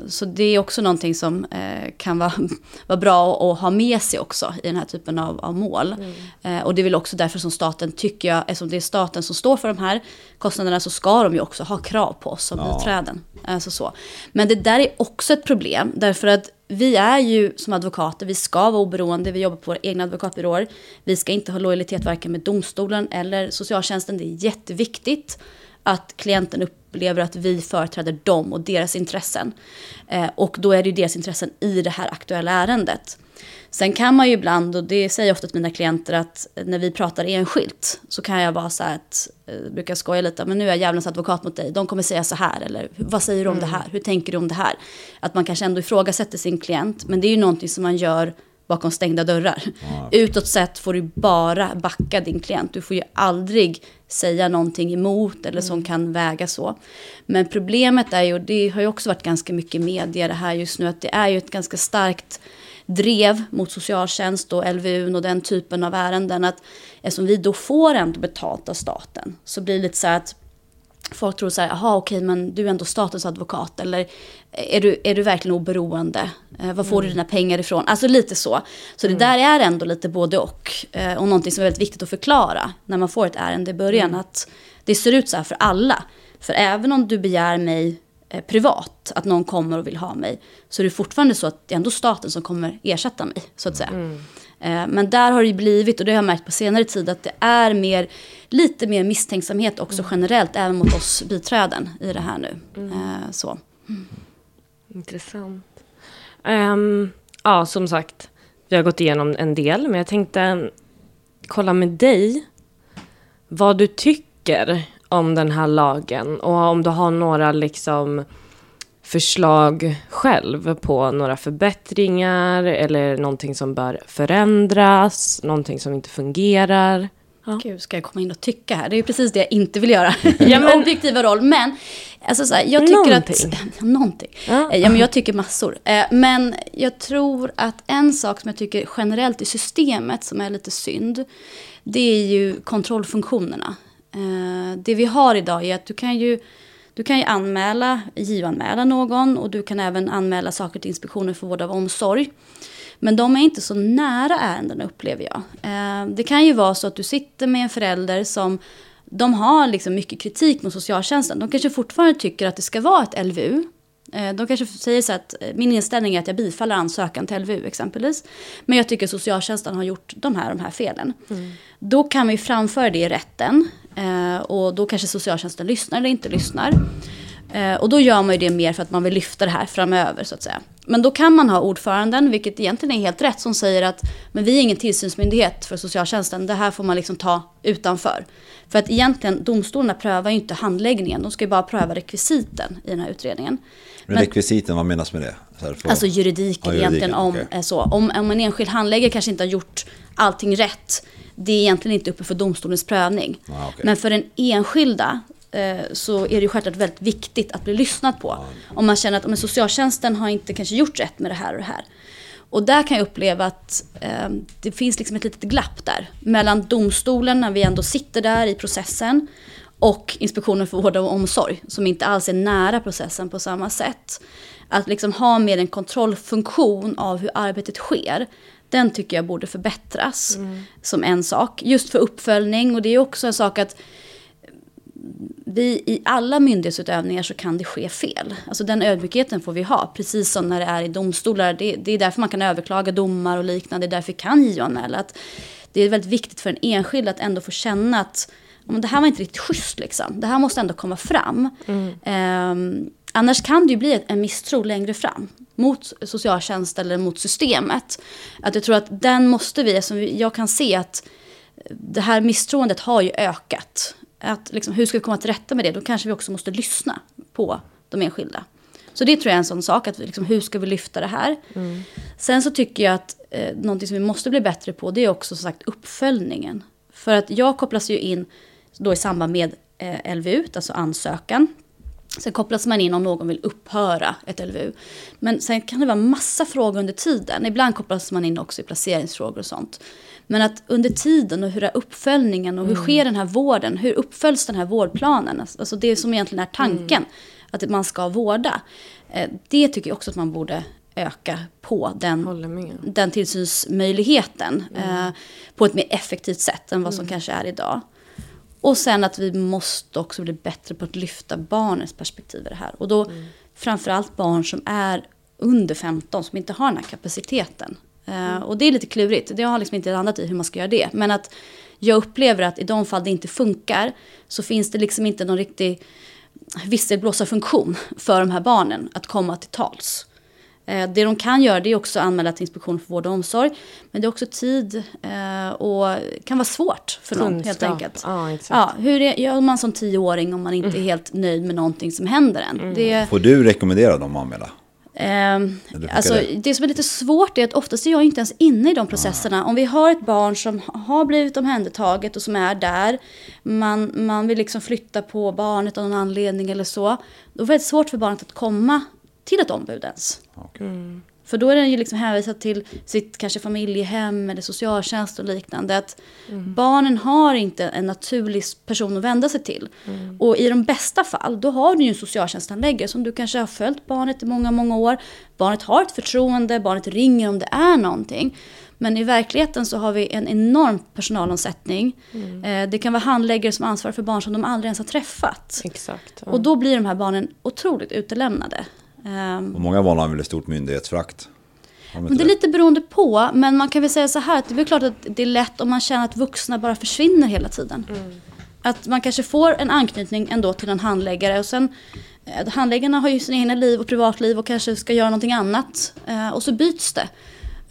Så det är också någonting som eh, kan vara, vara bra att ha med sig också i den här typen av, av mål. Eh, Och det är väl också därför som staten tycker jag, eftersom det är staten som står för de här kostnaderna så ska de ju också ha krav på oss som biträden. Alltså så. Men det där är också ett problem därför att vi är ju som advokater, vi ska vara oberoende, vi jobbar på våra egna advokatbyråer. Vi ska inte ha lojalitet varken med domstolen eller socialtjänsten. Det är jätteviktigt att klienten upplever att vi företräder dem och deras intressen. Eh, och då är det ju deras intressen i det här aktuella ärendet. Sen kan man ju ibland, och det säger jag ofta till mina klienter, att när vi pratar enskilt så kan jag vara så här att, eh, brukar skoja lite, men nu är jag djävulens advokat mot dig, de kommer säga så här, eller vad säger du om det här, hur tänker du om det här? Att man kanske ändå ifrågasätter sin klient, men det är ju någonting som man gör bakom stängda dörrar. Utåt sett får du bara backa din klient. Du får ju aldrig säga någonting emot eller som kan väga så. Men problemet är ju, och det har ju också varit ganska mycket media det här just nu, att det är ju ett ganska starkt drev mot socialtjänst och LVU och den typen av ärenden. Att eftersom vi då får ändå betalt av staten så blir det lite så här att folk tror så här, jaha okej men du är ändå statens advokat eller är du, är du verkligen oberoende? Eh, var får du dina pengar ifrån? Alltså lite så. Så det där är ändå lite både och. Eh, och någonting som är väldigt viktigt att förklara när man får ett ärende i början. Att det ser ut så här för alla. För även om du begär mig eh, privat, att någon kommer och vill ha mig, så är det fortfarande så att det är ändå staten som kommer ersätta mig, så att säga. Eh, Men där har det blivit, och det har jag märkt på senare tid, att det är mer, lite mer misstänksamhet också generellt, även mot oss biträden i det här nu. Eh, Så. Intressant. Ehm, ja, som sagt, vi har gått igenom en del, men jag tänkte kolla med dig vad du tycker om den här lagen och om du har några liksom förslag själv på några förbättringar eller någonting som bör förändras, någonting som inte fungerar. Ja. Gud, ska jag komma in och tycka här? Det är ju precis det jag inte vill göra. Ja, men- Objektiva roll. Men, alltså så här, jag tycker Någonting. att... Någonting. Ja. Eh, Ja, men jag tycker massor. Eh, Men jag tror att en sak som jag tycker generellt i systemet som är lite synd, det är ju kontrollfunktionerna. Eh, Det vi har idag är att du kan ju, du kan ju anmäla, JO-anmäla någon och du kan även anmäla saker till Inspektionen för vård av omsorg. Men de är inte så nära ärendena upplever jag. Eh, Det kan ju vara så att du sitter med en förälder som de har liksom mycket kritik mot socialtjänsten. De kanske fortfarande tycker att det ska vara ett LVU. Eh, De kanske säger så att eh, min inställning är att jag bifaller ansökan till LVU exempelvis. Men jag tycker socialtjänsten har gjort de här, de här felen. Då kan ju framföra det i rätten. Eh, Och då kanske socialtjänsten lyssnar eller inte lyssnar. Eh, Och då gör man ju det mer för att man vill lyfta det här framöver så att säga. Men då kan man ha ordföranden, vilket egentligen är helt rätt, som säger att men vi är ingen tillsynsmyndighet för socialtjänsten, det här får man liksom ta utanför. För att egentligen, domstolarna prövar ju inte handläggningen, de ska ju bara pröva rekvisiten i den här utredningen. Men rekvisiten, vad menas med det? För- Alltså juridiken, Ja, juridiken, egentligen om, eh, så. Om, om en enskild handläggare kanske inte har gjort allting rätt, det är egentligen inte uppe för domstolens prövning. Ja, okej. Men för den enskilda eh, så är det ju självklart väldigt viktigt att bli lyssnad på. Om man känner att men socialtjänsten har inte kanske gjort rätt med det här och det här. Och där kan jag uppleva att eh, det finns liksom ett litet glapp där. Mellan domstolen, när vi ändå sitter där i processen, och Inspektionen för vård och omsorg, som inte alls är nära processen på samma sätt. Att liksom ha mer en kontrollfunktion av hur arbetet sker, den tycker jag borde förbättras som en sak. Just för uppföljning, och det är också en sak att vi i alla myndighetsutövningar så kan det ske fel. Alltså den ödmjukheten får vi ha, precis som när det är i domstolar. Det, det är därför man kan överklaga domar och liknande, det är därför kan JO-anmäla. Att Det är väldigt viktigt för en enskild att ändå få känna att men det här var inte riktigt schysst. Liksom. Det här måste ändå komma fram. Ehm, annars kan det ju bli en misstro längre fram mot socialtjänst eller mot systemet. Att jag tror att den måste vi, som jag kan se att det här misstroendet har ju ökat. Att liksom, hur ska vi komma till rätta med det? Då kanske vi också måste lyssna på de enskilda. Så det tror jag är en sån sak, att liksom, hur ska vi lyfta det här? Sen så tycker jag att eh, någonting som vi måste bli bättre på, det är också som sagt uppföljningen. För att jag kopplas ju in då i samband med eh, LVU, alltså ansökan. Sen kopplas man in om någon vill upphöra ett LVU. Men sen kan det vara massa frågor under tiden. Ibland kopplas man in också i placeringsfrågor och sånt. Men att under tiden och hur är uppföljningen och hur sker den här vården? Hur uppföljs den här vårdplanen? Alltså det som egentligen är tanken, att man ska vårda. Eh, Det tycker jag också att man borde öka på den, den tillsynsmöjligheten eh, på ett mer effektivt sätt än vad som kanske är idag. Och sen att vi måste också bli bättre på att lyfta barnens perspektiv i det här. Och då framförallt barn som är under 15, som inte har den här kapaciteten. Eh, och det är lite klurigt, det har liksom inte landat i hur man ska göra det. Men att jag upplever att i de fall det inte funkar så finns det liksom inte någon riktig visselblåsarfunktion för de här barnen att komma till tals. Eh, det de kan göra det är också att anmäla till Inspektionen för vård och omsorg. Men det är också tid eh, och kan vara svårt för någon helt Kunskap. enkelt. Ja, exakt. Ja, hur är, gör man som tioåring om man inte är helt nöjd med någonting som händer en? Det, Får du rekommendera dem att anmäla? Funkar alltså, det? det? som är lite svårt är att oftast är jag inte ens inne i de processerna. Om vi har ett barn som har blivit omhändertaget och som är där, man, man vill liksom flytta på barnet av någon anledning eller så, då är det väldigt svårt för barnet att komma till ett ombud ens. Okej. För då är den ju liksom hänvisad till sitt kanske familjehem eller socialtjänst och liknande. Att Barnen har inte en naturlig person att vända sig till. Och i de bästa fall, då har du ju en socialtjänsthandläggare som du kanske har följt barnet i många, många år. Barnet har ett förtroende, barnet ringer om det är någonting. Men i verkligheten så har vi en enorm personalomsättning. Eh, Det kan vara handläggare som ansvarar för barn som de aldrig ens har träffat. Exakt. Ja. Och då blir de här barnen otroligt utelämnade. Ehm, Och många barn har väl ett stort myndighetsfrakt? Men det är lite beroende på, men man kan väl säga så här att det är väl klart att det är lätt om man känner att vuxna bara försvinner hela tiden. Att man kanske får en anknytning ändå till en handläggare och sen eh, handläggarna har ju sina egna liv och privatliv och kanske ska göra någonting annat. Eh, och så byts det.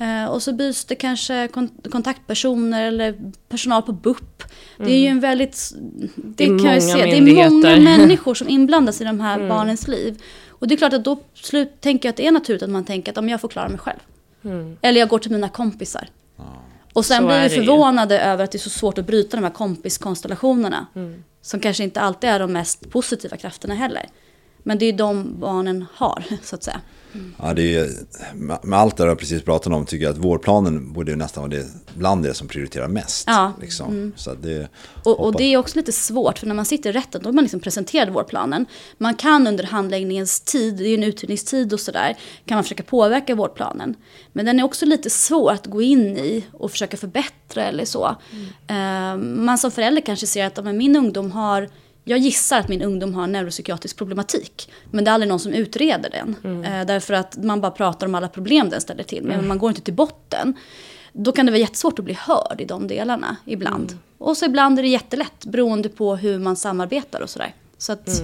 Eh, och så byts det kanske kon- kontaktpersoner eller personal på BUP. Det är ju en väldigt... Det, är kan jag många se. Det är många människor som inblandas i de här barnens liv. Och det är klart att då slut, tänker jag att det är naturligt att man tänker att om jag får klara mig själv. Eller jag går till mina kompisar. Och sen Så blir vi det ju. förvånade över att det är så svårt att bryta de här kompiskonstellationerna. Mm. Som kanske inte alltid är de mest positiva krafterna heller. Men det är de barnen har, så att säga. Ja, det är, ju- med allt det jag precis pratat om tycker jag att vårdplanen borde ju nästan vara det bland det som prioriterar mest. Ja. Mm. Liksom. Så att det, Och, och det är också lite svårt, för när man sitter i rätten, då är man liksom presenterad vårdplanen. Man kan under handläggningens tid, det är ju en utredningstid och sådär, kan man försöka påverka vårdplanen. Men den är också lite svår att gå in i och försöka förbättra eller så. Eh, man som förälder kanske ser att men min ungdom har jag gissar att min ungdom har neuropsykiatrisk problematik. Men det är aldrig någon som utreder den. Eh, därför att man bara pratar om alla problem den ställer till med. Men man går inte till botten. Då kan det vara jättesvårt att bli hörd i de delarna ibland. Och så ibland är det jättelätt beroende på hur man samarbetar och sådär. Så att,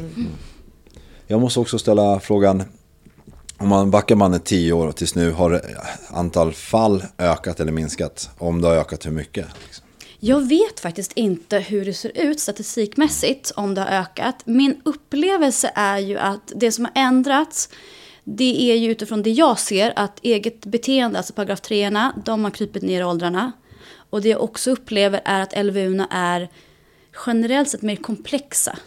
Jag måste också ställa frågan, om man backar man tio år och tills nu, har antal fall ökat eller minskat? Om det har ökat, hur mycket? Liksom? Jag vet faktiskt inte hur det ser ut statistikmässigt om det har ökat. Min upplevelse är ju att det som har ändrats det är ju utifrån det jag ser att eget beteende, alltså paragraf 3 de har krypit ner i åldrarna. Och det jag också upplever är att LVU är generellt sett mer komplexa.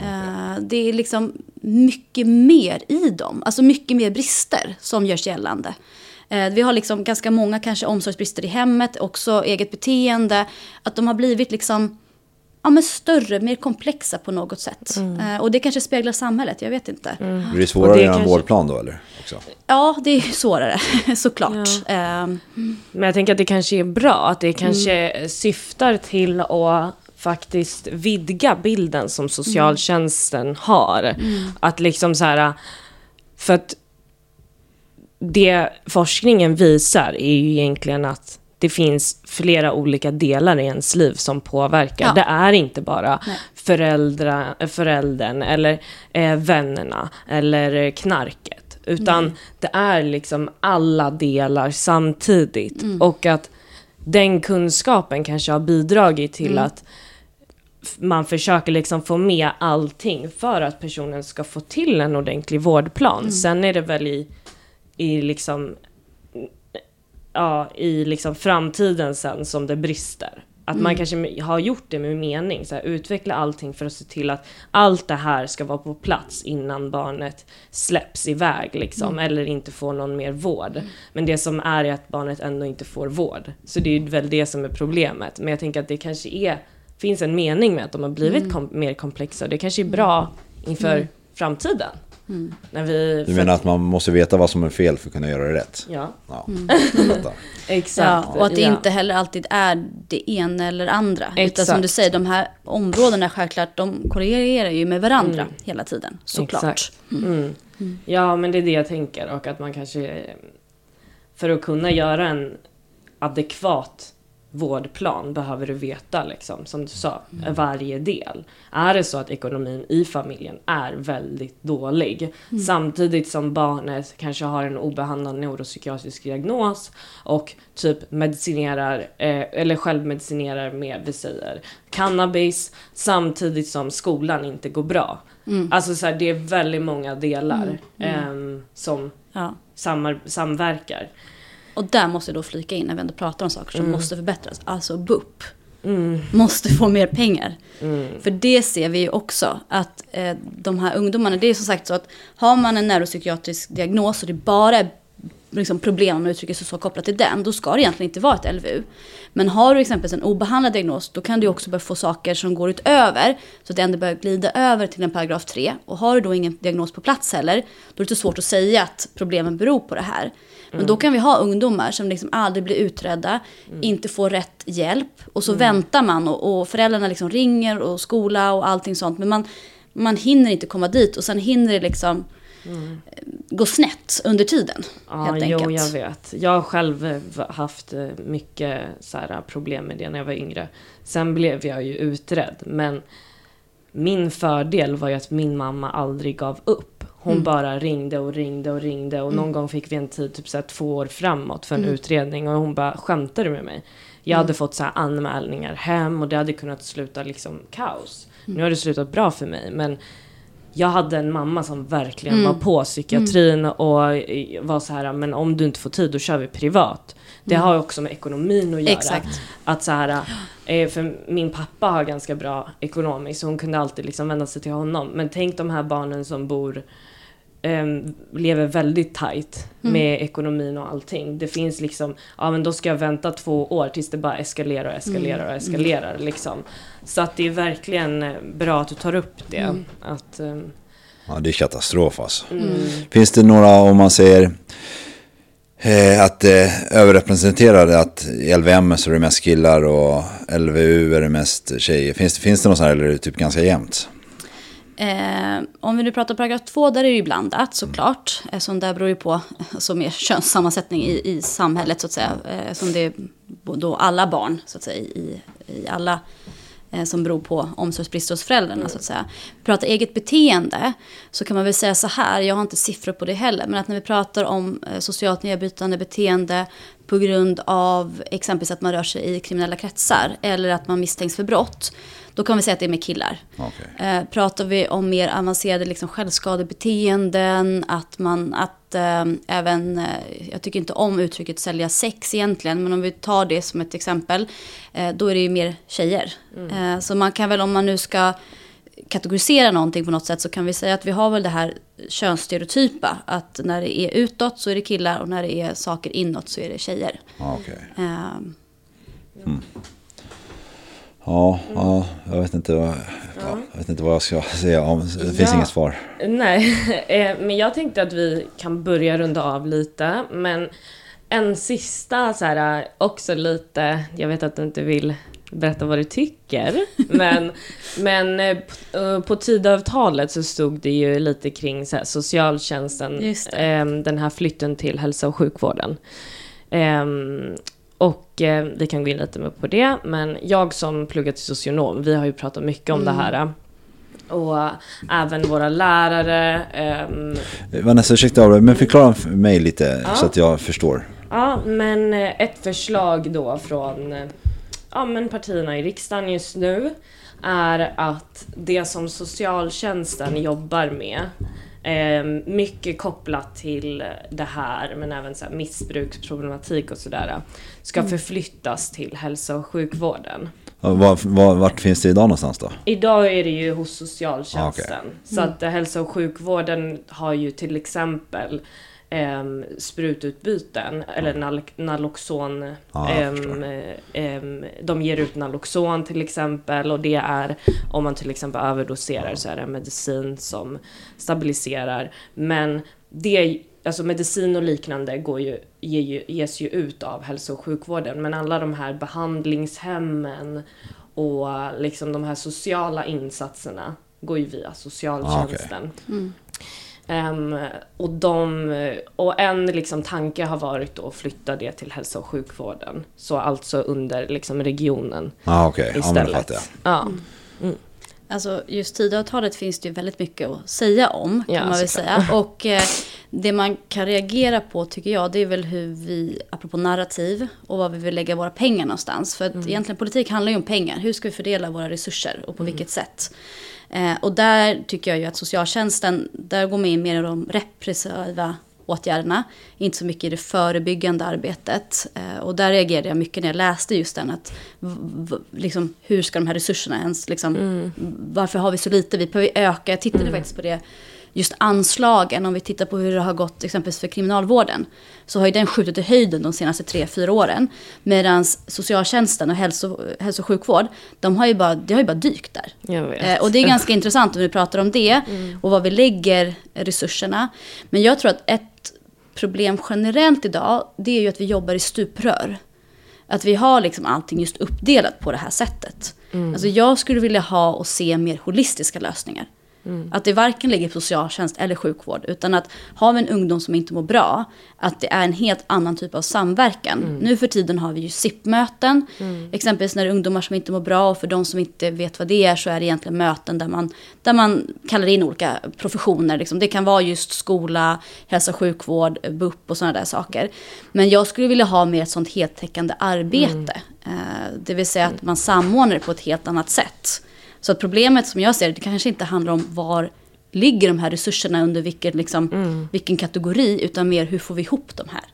Eh, Det är liksom mycket mer i dem, alltså mycket mer brister som görs gällande. Eh, Vi har liksom ganska många kanske omsorgsbrister i hemmet, också eget beteende. Att de har blivit liksom ja, men större, mer komplexa på något sätt. Eh, Och det kanske speglar samhället, jag vet inte. Blir det svårare att göra en vårdplan då eller? Också? Ja, det är svårare såklart. Eh, Men jag tänker att det kanske är bra, att det kanske syftar till att faktiskt vidga bilden som socialtjänsten har. Att liksom så här, för att det forskningen visar är ju egentligen att det finns flera olika delar i ens liv som påverkar. Ja. Det är inte bara Nej. föräldra, föräldern eller eh, vännerna eller knarket. Utan det är liksom alla delar samtidigt. Och att den kunskapen kanske har bidragit till att f- man försöker liksom få med allting för att personen ska få till en ordentlig vårdplan. Sen är det väl i, i liksom ja, i liksom framtiden sen som det brister. Att man kanske har gjort det med mening, så här, utveckla allting för att se till att allt det här ska vara på plats innan barnet släpps iväg liksom, eller inte får någon mer vård. Men det som är är att barnet ändå inte får vård. Så det är väl det som är problemet. Men jag tänker att det kanske är, finns en mening med att de har blivit kom, mer komplexa och det kanske är bra inför framtiden. När vi, Du menar att man måste veta vad som är fel för att kunna göra det rätt? Ja, Ja, fattar. exakt. Ja, och att det ja. inte heller alltid är det ena eller andra. Utan Exakt. som du säger, de här områdena självklart, de korrelerar ju med varandra hela tiden. Såklart. Exakt. Mm. Ja, men det är det jag tänker. Och att man kanske, för att kunna göra en adekvat vårdplan behöver du veta, liksom, som du sa, varje del. Är det så att ekonomin i familjen är väldigt dålig, samtidigt som barnet kanske har en obehandlad neuropsykiatrisk diagnos och typ medicinerar, eh, eller självmedicinerar med, vi säger, cannabis, samtidigt som skolan inte går bra. Alltså så här, det är väldigt många delar ehm, som Ja. samverkar. Och där måste jag då flika in när vi ändå pratar om saker som Mm. måste förbättras. Alltså BUP. Måste få mer pengar. Mm. För det ser vi ju också. Att eh, de här ungdomarna, det är som sagt så att har man en neuropsykiatrisk diagnos och det bara är liksom problem, om man uttrycker sig så, kopplat till den, då ska det egentligen inte vara ett LVU. Men har du exempelvis en obehandlad diagnos, då kan du också börja få saker som går utöver, så att det ändå börjar glida över till en paragraf 3. Och har du då ingen diagnos på plats heller, då är det lite svårt att säga att problemen beror på det här. Men då kan vi ha ungdomar som liksom aldrig blir utredda, inte får rätt hjälp. Och så väntar man och, och föräldrarna liksom ringer och skola och allting sånt. Men man, man hinner inte komma dit och sen hinner det liksom eh, gå snett under tiden. Ja, helt jo, jag vet. Jag har själv eh, haft eh, mycket så här, problem med det när jag var yngre. Sen blev jag ju utredd, men min fördel var ju att min mamma aldrig gav upp. Hon Mm. bara ringde och ringde och ringde och någon gång fick vi en tid typ så här, två år framåt för en Mm. utredning och hon bara skämtade med mig. Jag hade fått så här anmälningar hem och det hade kunnat sluta liksom kaos. Mm. Nu har det slutat bra för mig men jag hade en mamma som verkligen Mm. var på psykiatrin och eh, var så här, men om du inte får tid då kör vi privat. Det har ju också med ekonomin att göra. Mm. Exakt. Att så här, eh, för min pappa har ganska bra ekonomiskt så hon kunde alltid liksom vända sig till honom. Men tänk de här barnen som bor ehm, lever väldigt tight Mm. med ekonomin och allting. Det finns liksom, ja men då ska jag vänta två år tills det bara eskalerar och eskalerar Mm. och eskalerar liksom. Så att det är verkligen eh, bra att du tar upp det. Mm. Att, ehm, Ja, det är katastrof alltså. mm. Finns det några, om man säger eh, att eh, överrepresenterade, att i LVM så är det mest killar och LVU är det mest tjejer. Finns, det- finns det något sånt här eller är det typ ganska jämnt? Eh, om vi nu pratar paragraf 2, där är det ju blandat såklart. Eftersom där beror ju på alltså, mer könssammansättning i, i samhället så att säga. Eh, som det är då alla barn så att säga i, i alla eh, som beror på omsorgsbrister hos föräldrarna så att säga. Pratar eget beteende så kan man väl säga så här, jag har inte siffror på det heller, men att när vi pratar om eh, socialt nedbrytande beteende på grund av exempelvis att man rör sig i kriminella kretsar eller att man misstänks för brott, då kan vi säga att det är med killar. Okej. Eh, pratar vi om mer avancerade liksom, självskadebeteenden, att man, att eh, även, eh, jag tycker inte om uttrycket sälja sex egentligen, men om vi tar det som ett exempel, eh, då är det ju mer tjejer. Eh, så man kan väl, om man nu ska kategorisera någonting på något sätt, så kan vi säga att vi har väl det här könsstereotypa, att när det är utåt så är det killar och när det är saker inåt så är det tjejer. Ja, okej. Eh, Ja, ja, jag vet inte vad, ja, jag vet inte vad jag ska säga om. Det finns Ja. inget svar. Nej, eh, men jag tänkte att vi kan börja runda av lite. Men en sista så här, också lite, jag vet att du inte vill berätta vad du tycker. Men, men eh, eh, på Tidöavtalet så stod det ju lite kring så här, socialtjänsten, Just det. eh, den här flytten till hälso och sjukvården. Och eh, vi kan gå in lite mer på det, men jag som pluggar till socionom, vi har ju pratat mycket om det här. Och även våra lärare. ehm, Vanessa, ursäkta av men förklara för mig lite så att jag förstår. ja, men eh, ett förslag då från eh, ja, men partierna i riksdagen just nu är att det som socialtjänsten jobbar med eh, mycket kopplat till det här, men även så här missbruksproblematik och sådär, ska förflyttas till hälso och sjukvården. Var, var, vart finns det idag någonstans då? Idag är det ju hos socialtjänsten. Ah, okej. Så att eh, hälso och sjukvården har ju till exempel um, sprututbyten, eller nal- Naloxon. Ja, Ah, ehm, ehm, de ger ut Naloxon till exempel och det är om man till exempel överdoserar så är det en medicin som stabiliserar. Men det, alltså medicin och liknande går ju, ger ju, ges ju ut av hälso och sjukvården. Men alla de här behandlingshemmen och liksom de här sociala insatserna går ju via socialtjänsten. Ehm, och, de, och en liksom, tanke har varit att flytta det till hälso och sjukvården. Så alltså under liksom, regionen Ah, okej. Ja, men det istället. jag. Ja. Alltså just Tidöavtalet finns det ju väldigt mycket att säga om, kan Ja, man väl säga. Och eh, det man kan reagera på tycker jag, det är väl hur vi, apropå narrativ, och vad vi vill lägga våra pengar någonstans. För att Mm. egentligen politik handlar ju om pengar. Hur ska vi fördela våra resurser och på vilket sätt? Eh, och där tycker jag ju att socialtjänsten, där går man in mer i de repressiva åtgärderna, inte så mycket i det förebyggande arbetet. Eh, och där reagerade jag mycket när jag läste just den, att liksom, hur ska de här resurserna ens, liksom, varför har vi så lite? Vi behöver öka, jag tittade faktiskt på det, just anslagen, om vi tittar på hur det har gått exempelvis för kriminalvården, så har ju den skjutit i höjden de senaste tre, fyra åren. Medan socialtjänsten och hälso, hälso och sjukvård, de har ju bara, det har ju bara dykt där. Eh, och det är ganska intressant om vi pratar om det och var vi lägger resurserna. Men jag tror att ett problem generellt idag, det är ju att vi jobbar i stuprör. Att vi har liksom allting just uppdelat på det här sättet. Alltså jag skulle vilja ha och se mer holistiska lösningar. Att det varken ligger på socialtjänst eller sjukvård. Utan att har vi en ungdom som inte mår bra, att det är en helt annan typ av samverkan. Nu för tiden har vi ju SIP-möten. Exempelvis när det är ungdomar som inte mår bra. Och för de som inte vet vad det är så är det egentligen möten där man, där man kallar in olika professioner. Liksom. Det kan vara just skola, hälso och sjukvård, BUP och sådana där saker. Men jag skulle vilja ha mer ett sånt heltäckande arbete. Eh, det vill säga att man samordnar det på ett helt annat sätt. Så att problemet som jag ser det, det kanske inte handlar om var ligger de här resurserna under vilken, liksom, vilken kategori, utan mer hur får vi ihop de här.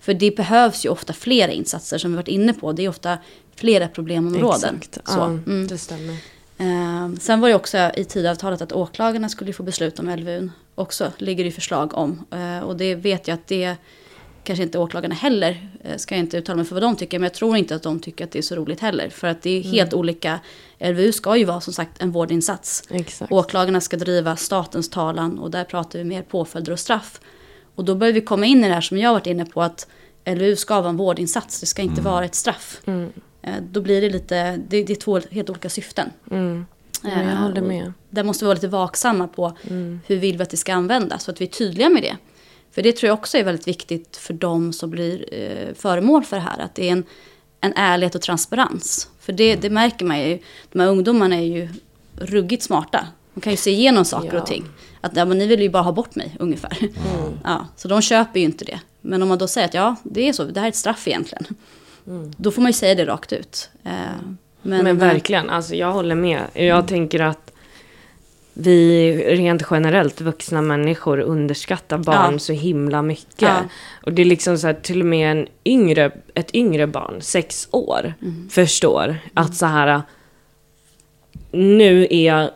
För det behövs ju ofta flera insatser som vi varit inne på. Det är ofta flera problemområden. Exakt. Så, mm. det stämmer. Eh, sen var det också i tidavtalet att åklagarna skulle få beslut om LVU. Också ligger det förslag om. Eh, och det vet jag att det kanske inte åklagarna heller, eh, ska jag inte uttala mig för vad de tycker, men jag tror inte att de tycker att det är så roligt heller. För att det är helt olika. LVU ska ju vara som sagt en vårdinsats. Exakt. Åklagarna ska driva statens talan och där pratar vi mer påföljder och straff. Och då börjar vi komma in i det här som jag har varit inne på att LVU ska vara en vårdinsats, det ska inte vara ett straff. Eh, Då blir det lite, det, det är två helt olika syften. Mm. Ja, jag Eh, håller och med. Där måste vi vara lite vaksamma på hur vill vi att det ska användas. Så att vi är tydliga med det. För det tror jag också är väldigt viktigt för de som blir eh, föremål för det här. Att det är en, en ärlighet och transparens. För det, det märker man ju. De här ungdomarna är ju ruggigt smarta. De kan ju se igenom saker Ja. och ting. Att ja, men ni vill ju bara ha bort mig ungefär. Ja, så de köper ju inte det. Men om man då säger att ja, det är så, det här är ett straff egentligen. Då får man ju säga det rakt ut. Eh, Men, eh, verkligen, alltså jag håller med. Jag tänker att vi rent generellt, vuxna människor, underskattar barn Ja. så himla mycket. Ja. Och det är liksom så här, till och med en yngre, ett yngre barn, sex år, Mm. förstår att så här, nu är jag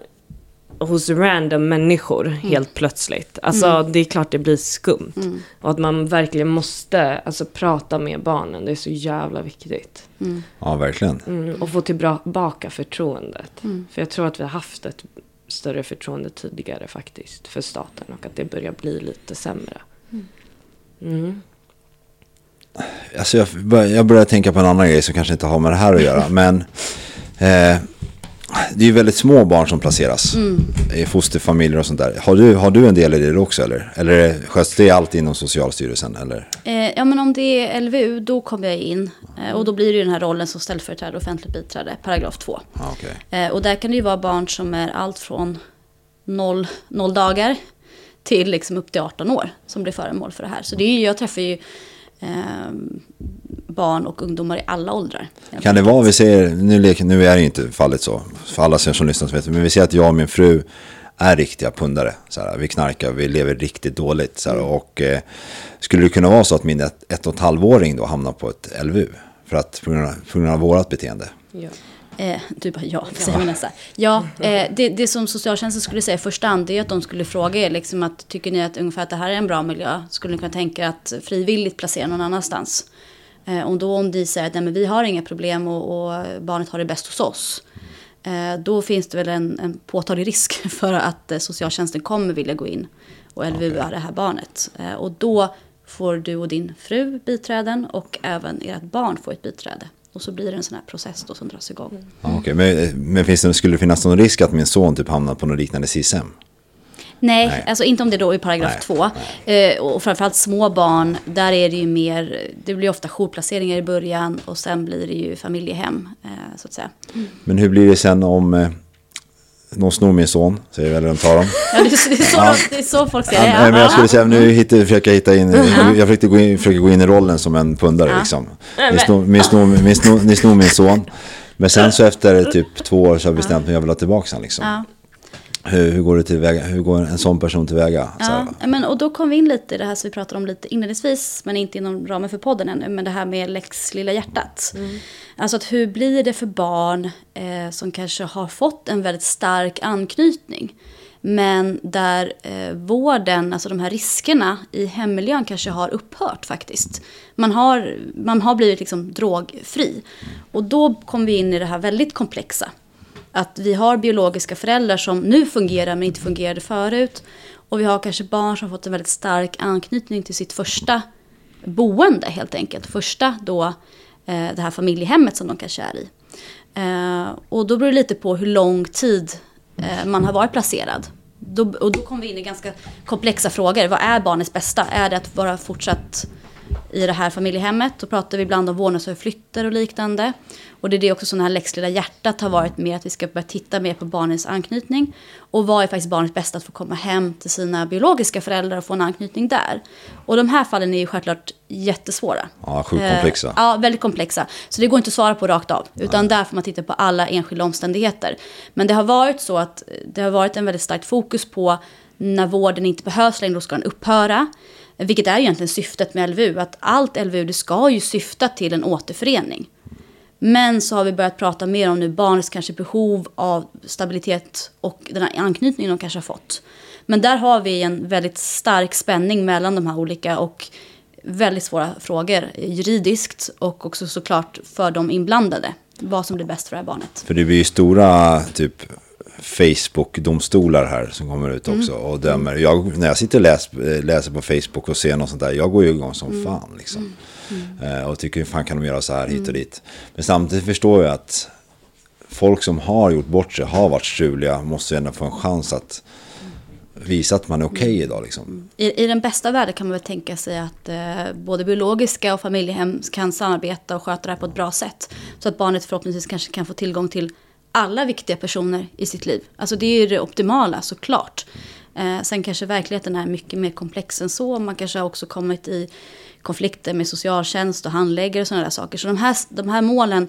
hos random människor Mm. helt plötsligt. Alltså det är klart det blir skumt. Och att man verkligen måste alltså, prata med barnen, det är så jävla viktigt. Ja, verkligen. Mm, och få tillbaka förtroendet. För jag tror att vi har haft ett större förtroende tidigare faktiskt för staten och att det börjar bli lite sämre. Mm. Alltså jag, bör- jag börjar tänka på en annan grej som kanske inte har med det här att göra. Men eh, det är ju väldigt små barn som placeras i fosterfamiljer och sånt där. Har du, har du en del i det också eller? Eller sköts det allt inom Socialstyrelsen? Eller? Eh, ja, men om det är LVU, då kommer jag in. Eh, och då blir det ju den här rollen som ställföreträdare och offentligt biträde, paragraf 2. Ja, okej. Eh, och där kan det ju vara barn som är allt från 0, 0 dagar till liksom upp till 18 år som blir föremål för det här. Så det är ju, jag träffar ju barn och ungdomar i alla åldrar. Kan det vara, vi säger, nu, leker, nu är det ju inte fallet så, för alla som lyssnar så vet det, men vi säger att jag och min fru är riktiga pundare. Så här, vi knarkar, vi lever riktigt dåligt. Så här, och eh, skulle det kunna vara så att min ett, ett och ett halvåring då hamnar på ett LVU? För att på grund av, på grund av vårat beteende. Ja. Eh, du bara ja, säger Vanessa. Ja, eh, det, det som socialtjänsten skulle säga i första hand är att de skulle fråga er liksom att tycker ni att ungefär att det här är en bra miljö? Skulle ni kunna tänka er att frivilligt placera någon annanstans? Eh, och då om de säger att nej, men vi har inga problem och, och barnet har det bäst hos oss. Eh, då finns det väl en, en påtaglig risk för att eh, socialtjänsten kommer vilja gå in och LVU är det här barnet. Eh, och då får du och din fru biträden och även ert barn får ett biträde. Och så blir det en sån här process då som dras igång. Ja, okej. Men, men finns det, skulle det finnas någon risk att min son typ hamnar på något liknande SIS-hem? Nej, Nej. alltså inte om det då är paragraf Nej, två. Eh, och framförallt små barn, där är det ju mer, det blir ofta jourplaceringar i början och sen blir det ju familjehem, eh, så att säga. Men hur blir det sen om eh, någon snor min son, säger eller de tar dem? Ja, det, är, så, det är så folk säger Ja, men jag skulle säga, nu försöker jag hitta in, jag försökte gå in, försöker gå in i rollen som en pundare liksom. Ni snor, ni, snor, ni, snor, ni snor min son. Men sen så efter typ två år så har jag bestämt mig att jag vill ha tillbaka honom liksom. Hur, hur går det tillväga? Hur går en sån person tillväga? Ja, men, och då kom vi in lite i det här som vi pratade om lite inledningsvis, men inte inom ramen för podden ännu, men det här med Lex Lilla Hjärtat. Alltså att hur blir det för barn eh, som kanske har fått en väldigt stark anknytning, men där eh, vården, alltså de här riskerna i hemmiljön kanske har upphört faktiskt. Man har, man har blivit liksom drogfri. Och då kom vi in i det här väldigt komplexa. Att vi har biologiska föräldrar som nu fungerar men inte fungerade förut. Och vi har kanske barn som fått en väldigt stark anknytning till sitt första boende helt enkelt. Första då eh, det här familjehemmet som de kanske är i. Eh, och då beror det lite på hur lång tid eh, man har varit placerad. Och då kommer vi in i ganska komplexa frågor. Vad är barnets bästa? Är det att vara fortsatt i det här familjehemmet? Då pratar vi ibland om vårdnadsöverflyttar och liknande. Och det är det också som det här Lex Lilla Hjärtat har varit med, att vi ska börja titta mer på barnens anknytning. Och vad är faktiskt barnets bästa att få komma hem till sina biologiska föräldrar och få en anknytning där. Och de här fallen är ju självklart jättesvåra. Ja, sjukt komplexa. Eh, ja, väldigt komplexa. Så det går inte att svara på rakt av. Utan där får man titta på alla enskilda omständigheter. Men det har varit så att det har varit en väldigt starkt fokus på när vården inte behövs längre, då ska den upphöra. Vilket är egentligen syftet med LVU. Att allt LVU det ska ju syfta till en återförening. Men så har vi börjat prata mer om nu barnets kanske behov av stabilitet och den här anknytningen de kanske har fått. Men där har vi en väldigt stark spänning mellan de här olika och väldigt svåra frågor juridiskt och också såklart för de inblandade. Vad som blir bäst för det här barnet. För det blir ju stora typ Facebook-domstolar här som kommer ut också och dömer. Jag, när jag sitter och läs, läser på Facebook och ser något sånt där, jag går ju igång som fan liksom. Eh, och tycker hur fan kan de göra så här hit och dit. Men samtidigt förstår jag att folk som har gjort bort sig, har varit struliga, måste ju ändå få en chans att visa att man är okej idag liksom. I, I den bästa världen kan man väl tänka sig att eh, både biologiska och familjehem kan samarbeta och sköta det här på ett bra sätt. Så att barnet förhoppningsvis kanske kan få tillgång till alla viktiga personer i sitt liv. Alltså det är ju det optimala såklart. Eh, sen kanske verkligheten är mycket mer komplex än så. Man kanske har också kommit i konflikter med socialtjänst och handläggare och sådana där saker. Så de här, de här målen,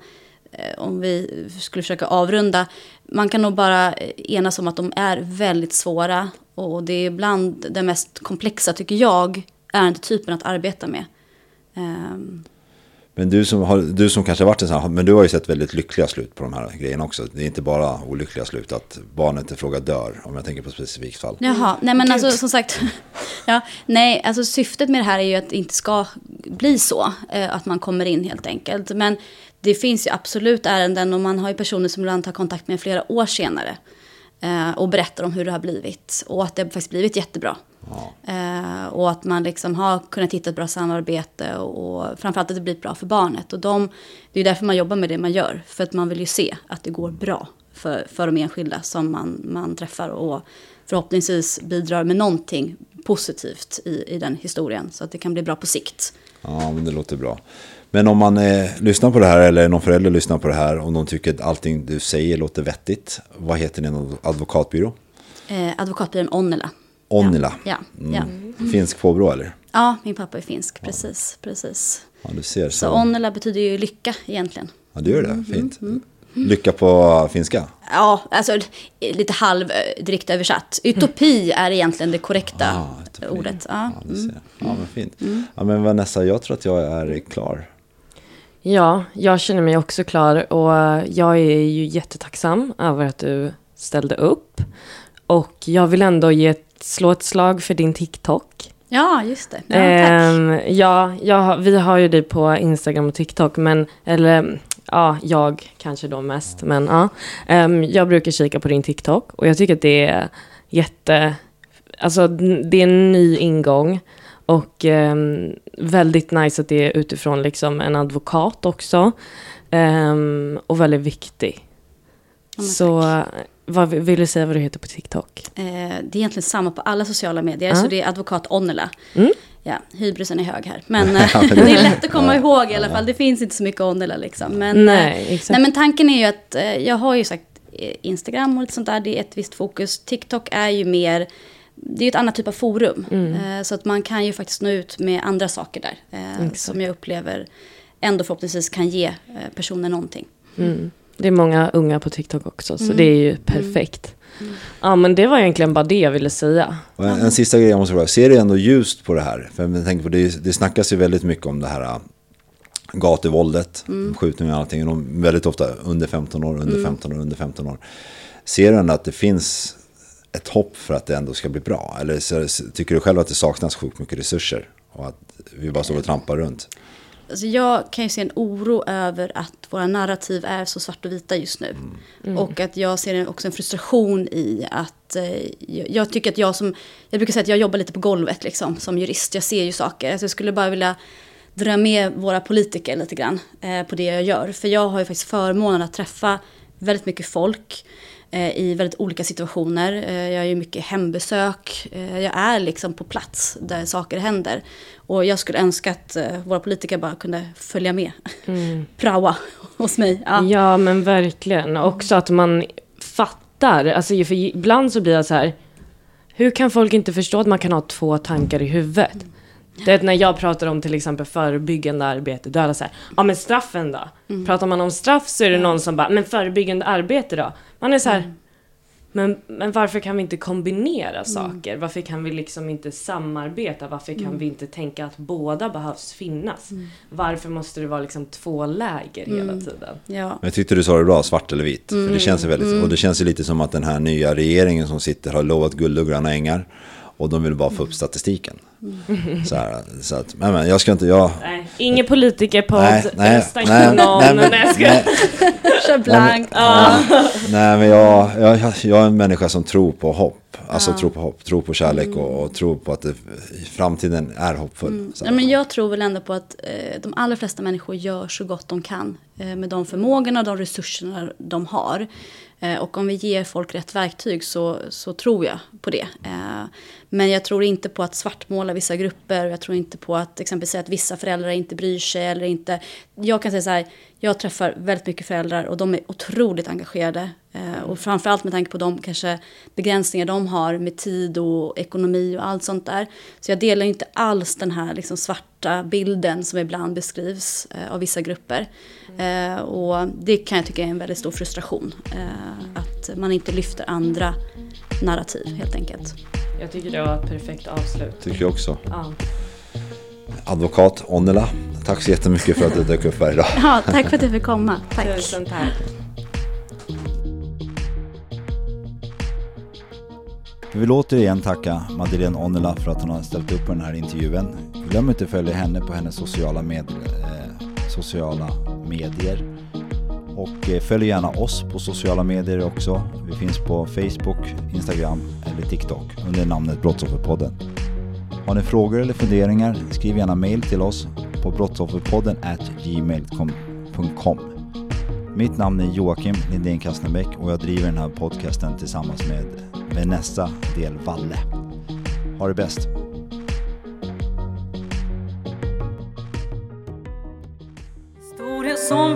eh, om vi skulle försöka avrunda, man kan nog bara eh, enas om att de är väldigt svåra. Och det är ibland det mest komplexa, tycker jag, ärendetypen att arbeta med. Eh, men du som, har, du som kanske har varit en sån här, men du har ju sett väldigt lyckliga slut på de här grejerna också. Det är inte bara olyckliga slut, att barnet i fråga dör, om jag tänker på ett specifikt fall. Jaha, nej men alltså som sagt. ja, nej, alltså syftet med det här är ju att det inte ska bli så. Eh, att man kommer in helt enkelt. Men det finns ju absolut ärenden och man har ju personer som ibland tar kontakt med flera år senare. Eh, och berättar om hur det har blivit. Och att det har faktiskt blivit jättebra. Eh, och att man liksom har kunnat hitta ett bra samarbete och, framförallt att det blir bra för barnet. Och de, det är därför man jobbar med det man gör. För att man vill ju se att det går bra för, för de enskilda som man, man träffar. Och förhoppningsvis bidrar med någonting positivt i, i den historien. Så att det kan bli bra på sikt. Ja, men det låter bra. Men om man eh, lyssnar på det här eller någon förälder lyssnar på det här och de tycker att allting du säger låter vettigt. Vad heter din advokatbyrå? Eh, advokatbyrån Onnela. Onnila. Ja, ja. Mm. Finsk påbrå eller? ja, min pappa är finsk. Precis, precis. Ja, du ser. Så, Så Onnela betyder ju lycka egentligen. ja, du gör det. Fint. Lycka på finska. Ja, alltså lite halv eh, direkt översatt. Utopi är egentligen det korrekta Ah, ordet. Ja. Ja, du ser. Ja, men fint. Ja, men Vanessa, jag tror att jag är klar. Ja, jag känner mig också klar och jag är ju jättetacksam över att du ställde upp. Och jag vill ändå ge ett, slå ett slag för din TikTok. ja, just det. Ja, tack. Ehm, ja, har- vi har ju dig på Instagram och TikTok, men, eller ja, jag kanske då mest, men ja. Ehm, jag brukar kika på din TikTok och jag tycker att det är jätte, alltså det är en ny ingång. Och ehm, väldigt nice att det är utifrån liksom en advokat också. Ehm, och väldigt viktig. men Så vad vill du säga vad du heter på TikTok? Eh, det är egentligen samma på alla sociala medier, Ja. så det är advokat Onnela. Mm. Ja, hybrisen är hög här. Men eh, det är lätt att komma ihåg i alla fall. Det finns inte så mycket Onnela liksom. Men, Nej, eh, exakt. nej, men tanken är ju att eh, jag har ju sagt eh, Instagram och lite sånt där, det är ett visst fokus. TikTok är ju mer, det är ett annat typ av forum. Mm. Eh, så att man kan ju faktiskt nå ut med andra saker där. Eh, som jag upplever ändå förhoppningsvis kan ge eh, personer någonting. Mm. Det är många unga på TikTok också, så Mm. det är ju perfekt. Ja, men det var egentligen bara det jag ville säga. En, en sista grej jag måste fråga, ser du ändå ljust på det här? För jag tänker på det, det snackas ju väldigt mycket om det här äh, gatuvåldet, skjutningar och allting. De väldigt ofta under 15 år, under 15 år, under 15 år. Ser du ändå att det finns ett hopp för att det ändå ska bli bra? Eller så- tycker du själv att det saknas sjukt mycket resurser? Och att vi bara står och trampar runt? Alltså jag kan ju se en oro över att våra narrativ är så svart och vita just nu. Och att jag ser också en frustration i att eh, jag, tycker att jag som, jag brukar säga att jag jobbar lite på golvet liksom som jurist. Jag ser ju saker. Alltså jag skulle bara vilja dra med våra politiker lite grann eh, på det jag gör. För jag har ju faktiskt förmånen att träffa väldigt mycket folk i väldigt olika situationer. Eh, jag gör mycket hembesök. Eh, jag är liksom på plats där saker händer. Och jag skulle önska att eh, våra politiker bara kunde följa med. Praoa hos mig. Ja. Ja, men verkligen. Också att man fattar. Alltså, för ibland så blir jag så här. Hur kan folk inte förstå att man kan ha två tankar i huvudet? Det är när jag pratar om till exempel förebyggande arbete, då är alla så här, ja men straffen då? Pratar man om straff så är det någon som bara, men förebyggande arbete då? Man är så här, men, men varför kan vi inte kombinera saker? Varför kan vi liksom inte samarbeta? Varför kan vi inte tänka att båda behövs finnas? Varför måste det vara liksom två läger hela tiden? Ja. Jag tyckte du sa det bra, svart eller vitt. För det känns ju väldigt, och det känns ju lite som att den här nya regeringen som sitter har lovat guld och gröna ängar. Och de vill bara få upp statistiken. Så, här, så att, men, men jag ska inte, jag... Nej, ingen politikerpodd, Nej, nej, nej, på någon. nej, Nej, men- nej. Kör blankt. Nej, men jag, jag, jag är en människa som tror på hopp. Alltså tror på hopp, tror på kärlek och, och tror på att det, framtiden är hoppfull. Så Ja, men jag tror väl ändå på att eh, de allra flesta människor gör så gott de kan eh, med de förmågorna och de resurserna de har. Eh, och om vi ger folk rätt verktyg så, så tror jag på det. Eh, men jag tror inte på att svartmåla vissa grupper. Jag tror inte på att exempelvis säga att vissa föräldrar inte bryr sig eller inte. Jag kan säga så här, jag träffar väldigt mycket föräldrar och de är otroligt engagerade. Eh, och framförallt med tanke på de kanske begränsningar de har med tid och ekonomi och allt sånt där. Så jag delar inte alls den här liksom svarta bilden som ibland beskrivs eh, av vissa grupper. Eh, och det kan jag tycka är en väldigt stor frustration. Att man inte lyfter andra narrativ helt enkelt. Jag tycker det var ett perfekt avslut. tycker jag också. Ja. Advokat Onnela, tack så jättemycket för att du dök upp här idag. Ja, tack för att jag fick komma. Tack. Tusen tack. Vi vill återigen tacka Madeleine Onnela för att hon har ställt upp på den här intervjun. Glöm inte att följa henne på hennes sociala, med, eh, sociala medier. Och eh, följ gärna oss på sociala medier också. Vi finns på Facebook, Instagram eller TikTok under namnet Brottsofferpodden. Har ni frågor eller funderingar, skriv gärna mail till oss på brottsofferpodden at gmail.com. Mitt namn är Joakim Lindén Kastnebäck och jag driver den här podcasten tillsammans med med nästa Del Valle. Ha det bäst! Historia som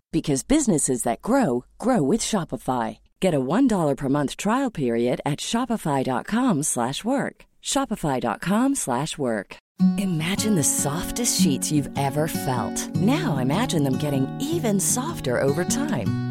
because businesses that grow grow with Shopify. Get a $1 per month trial period at shopify.com/work. shopify.com/work. Imagine the softest sheets you've ever felt. Now imagine them getting even softer over time.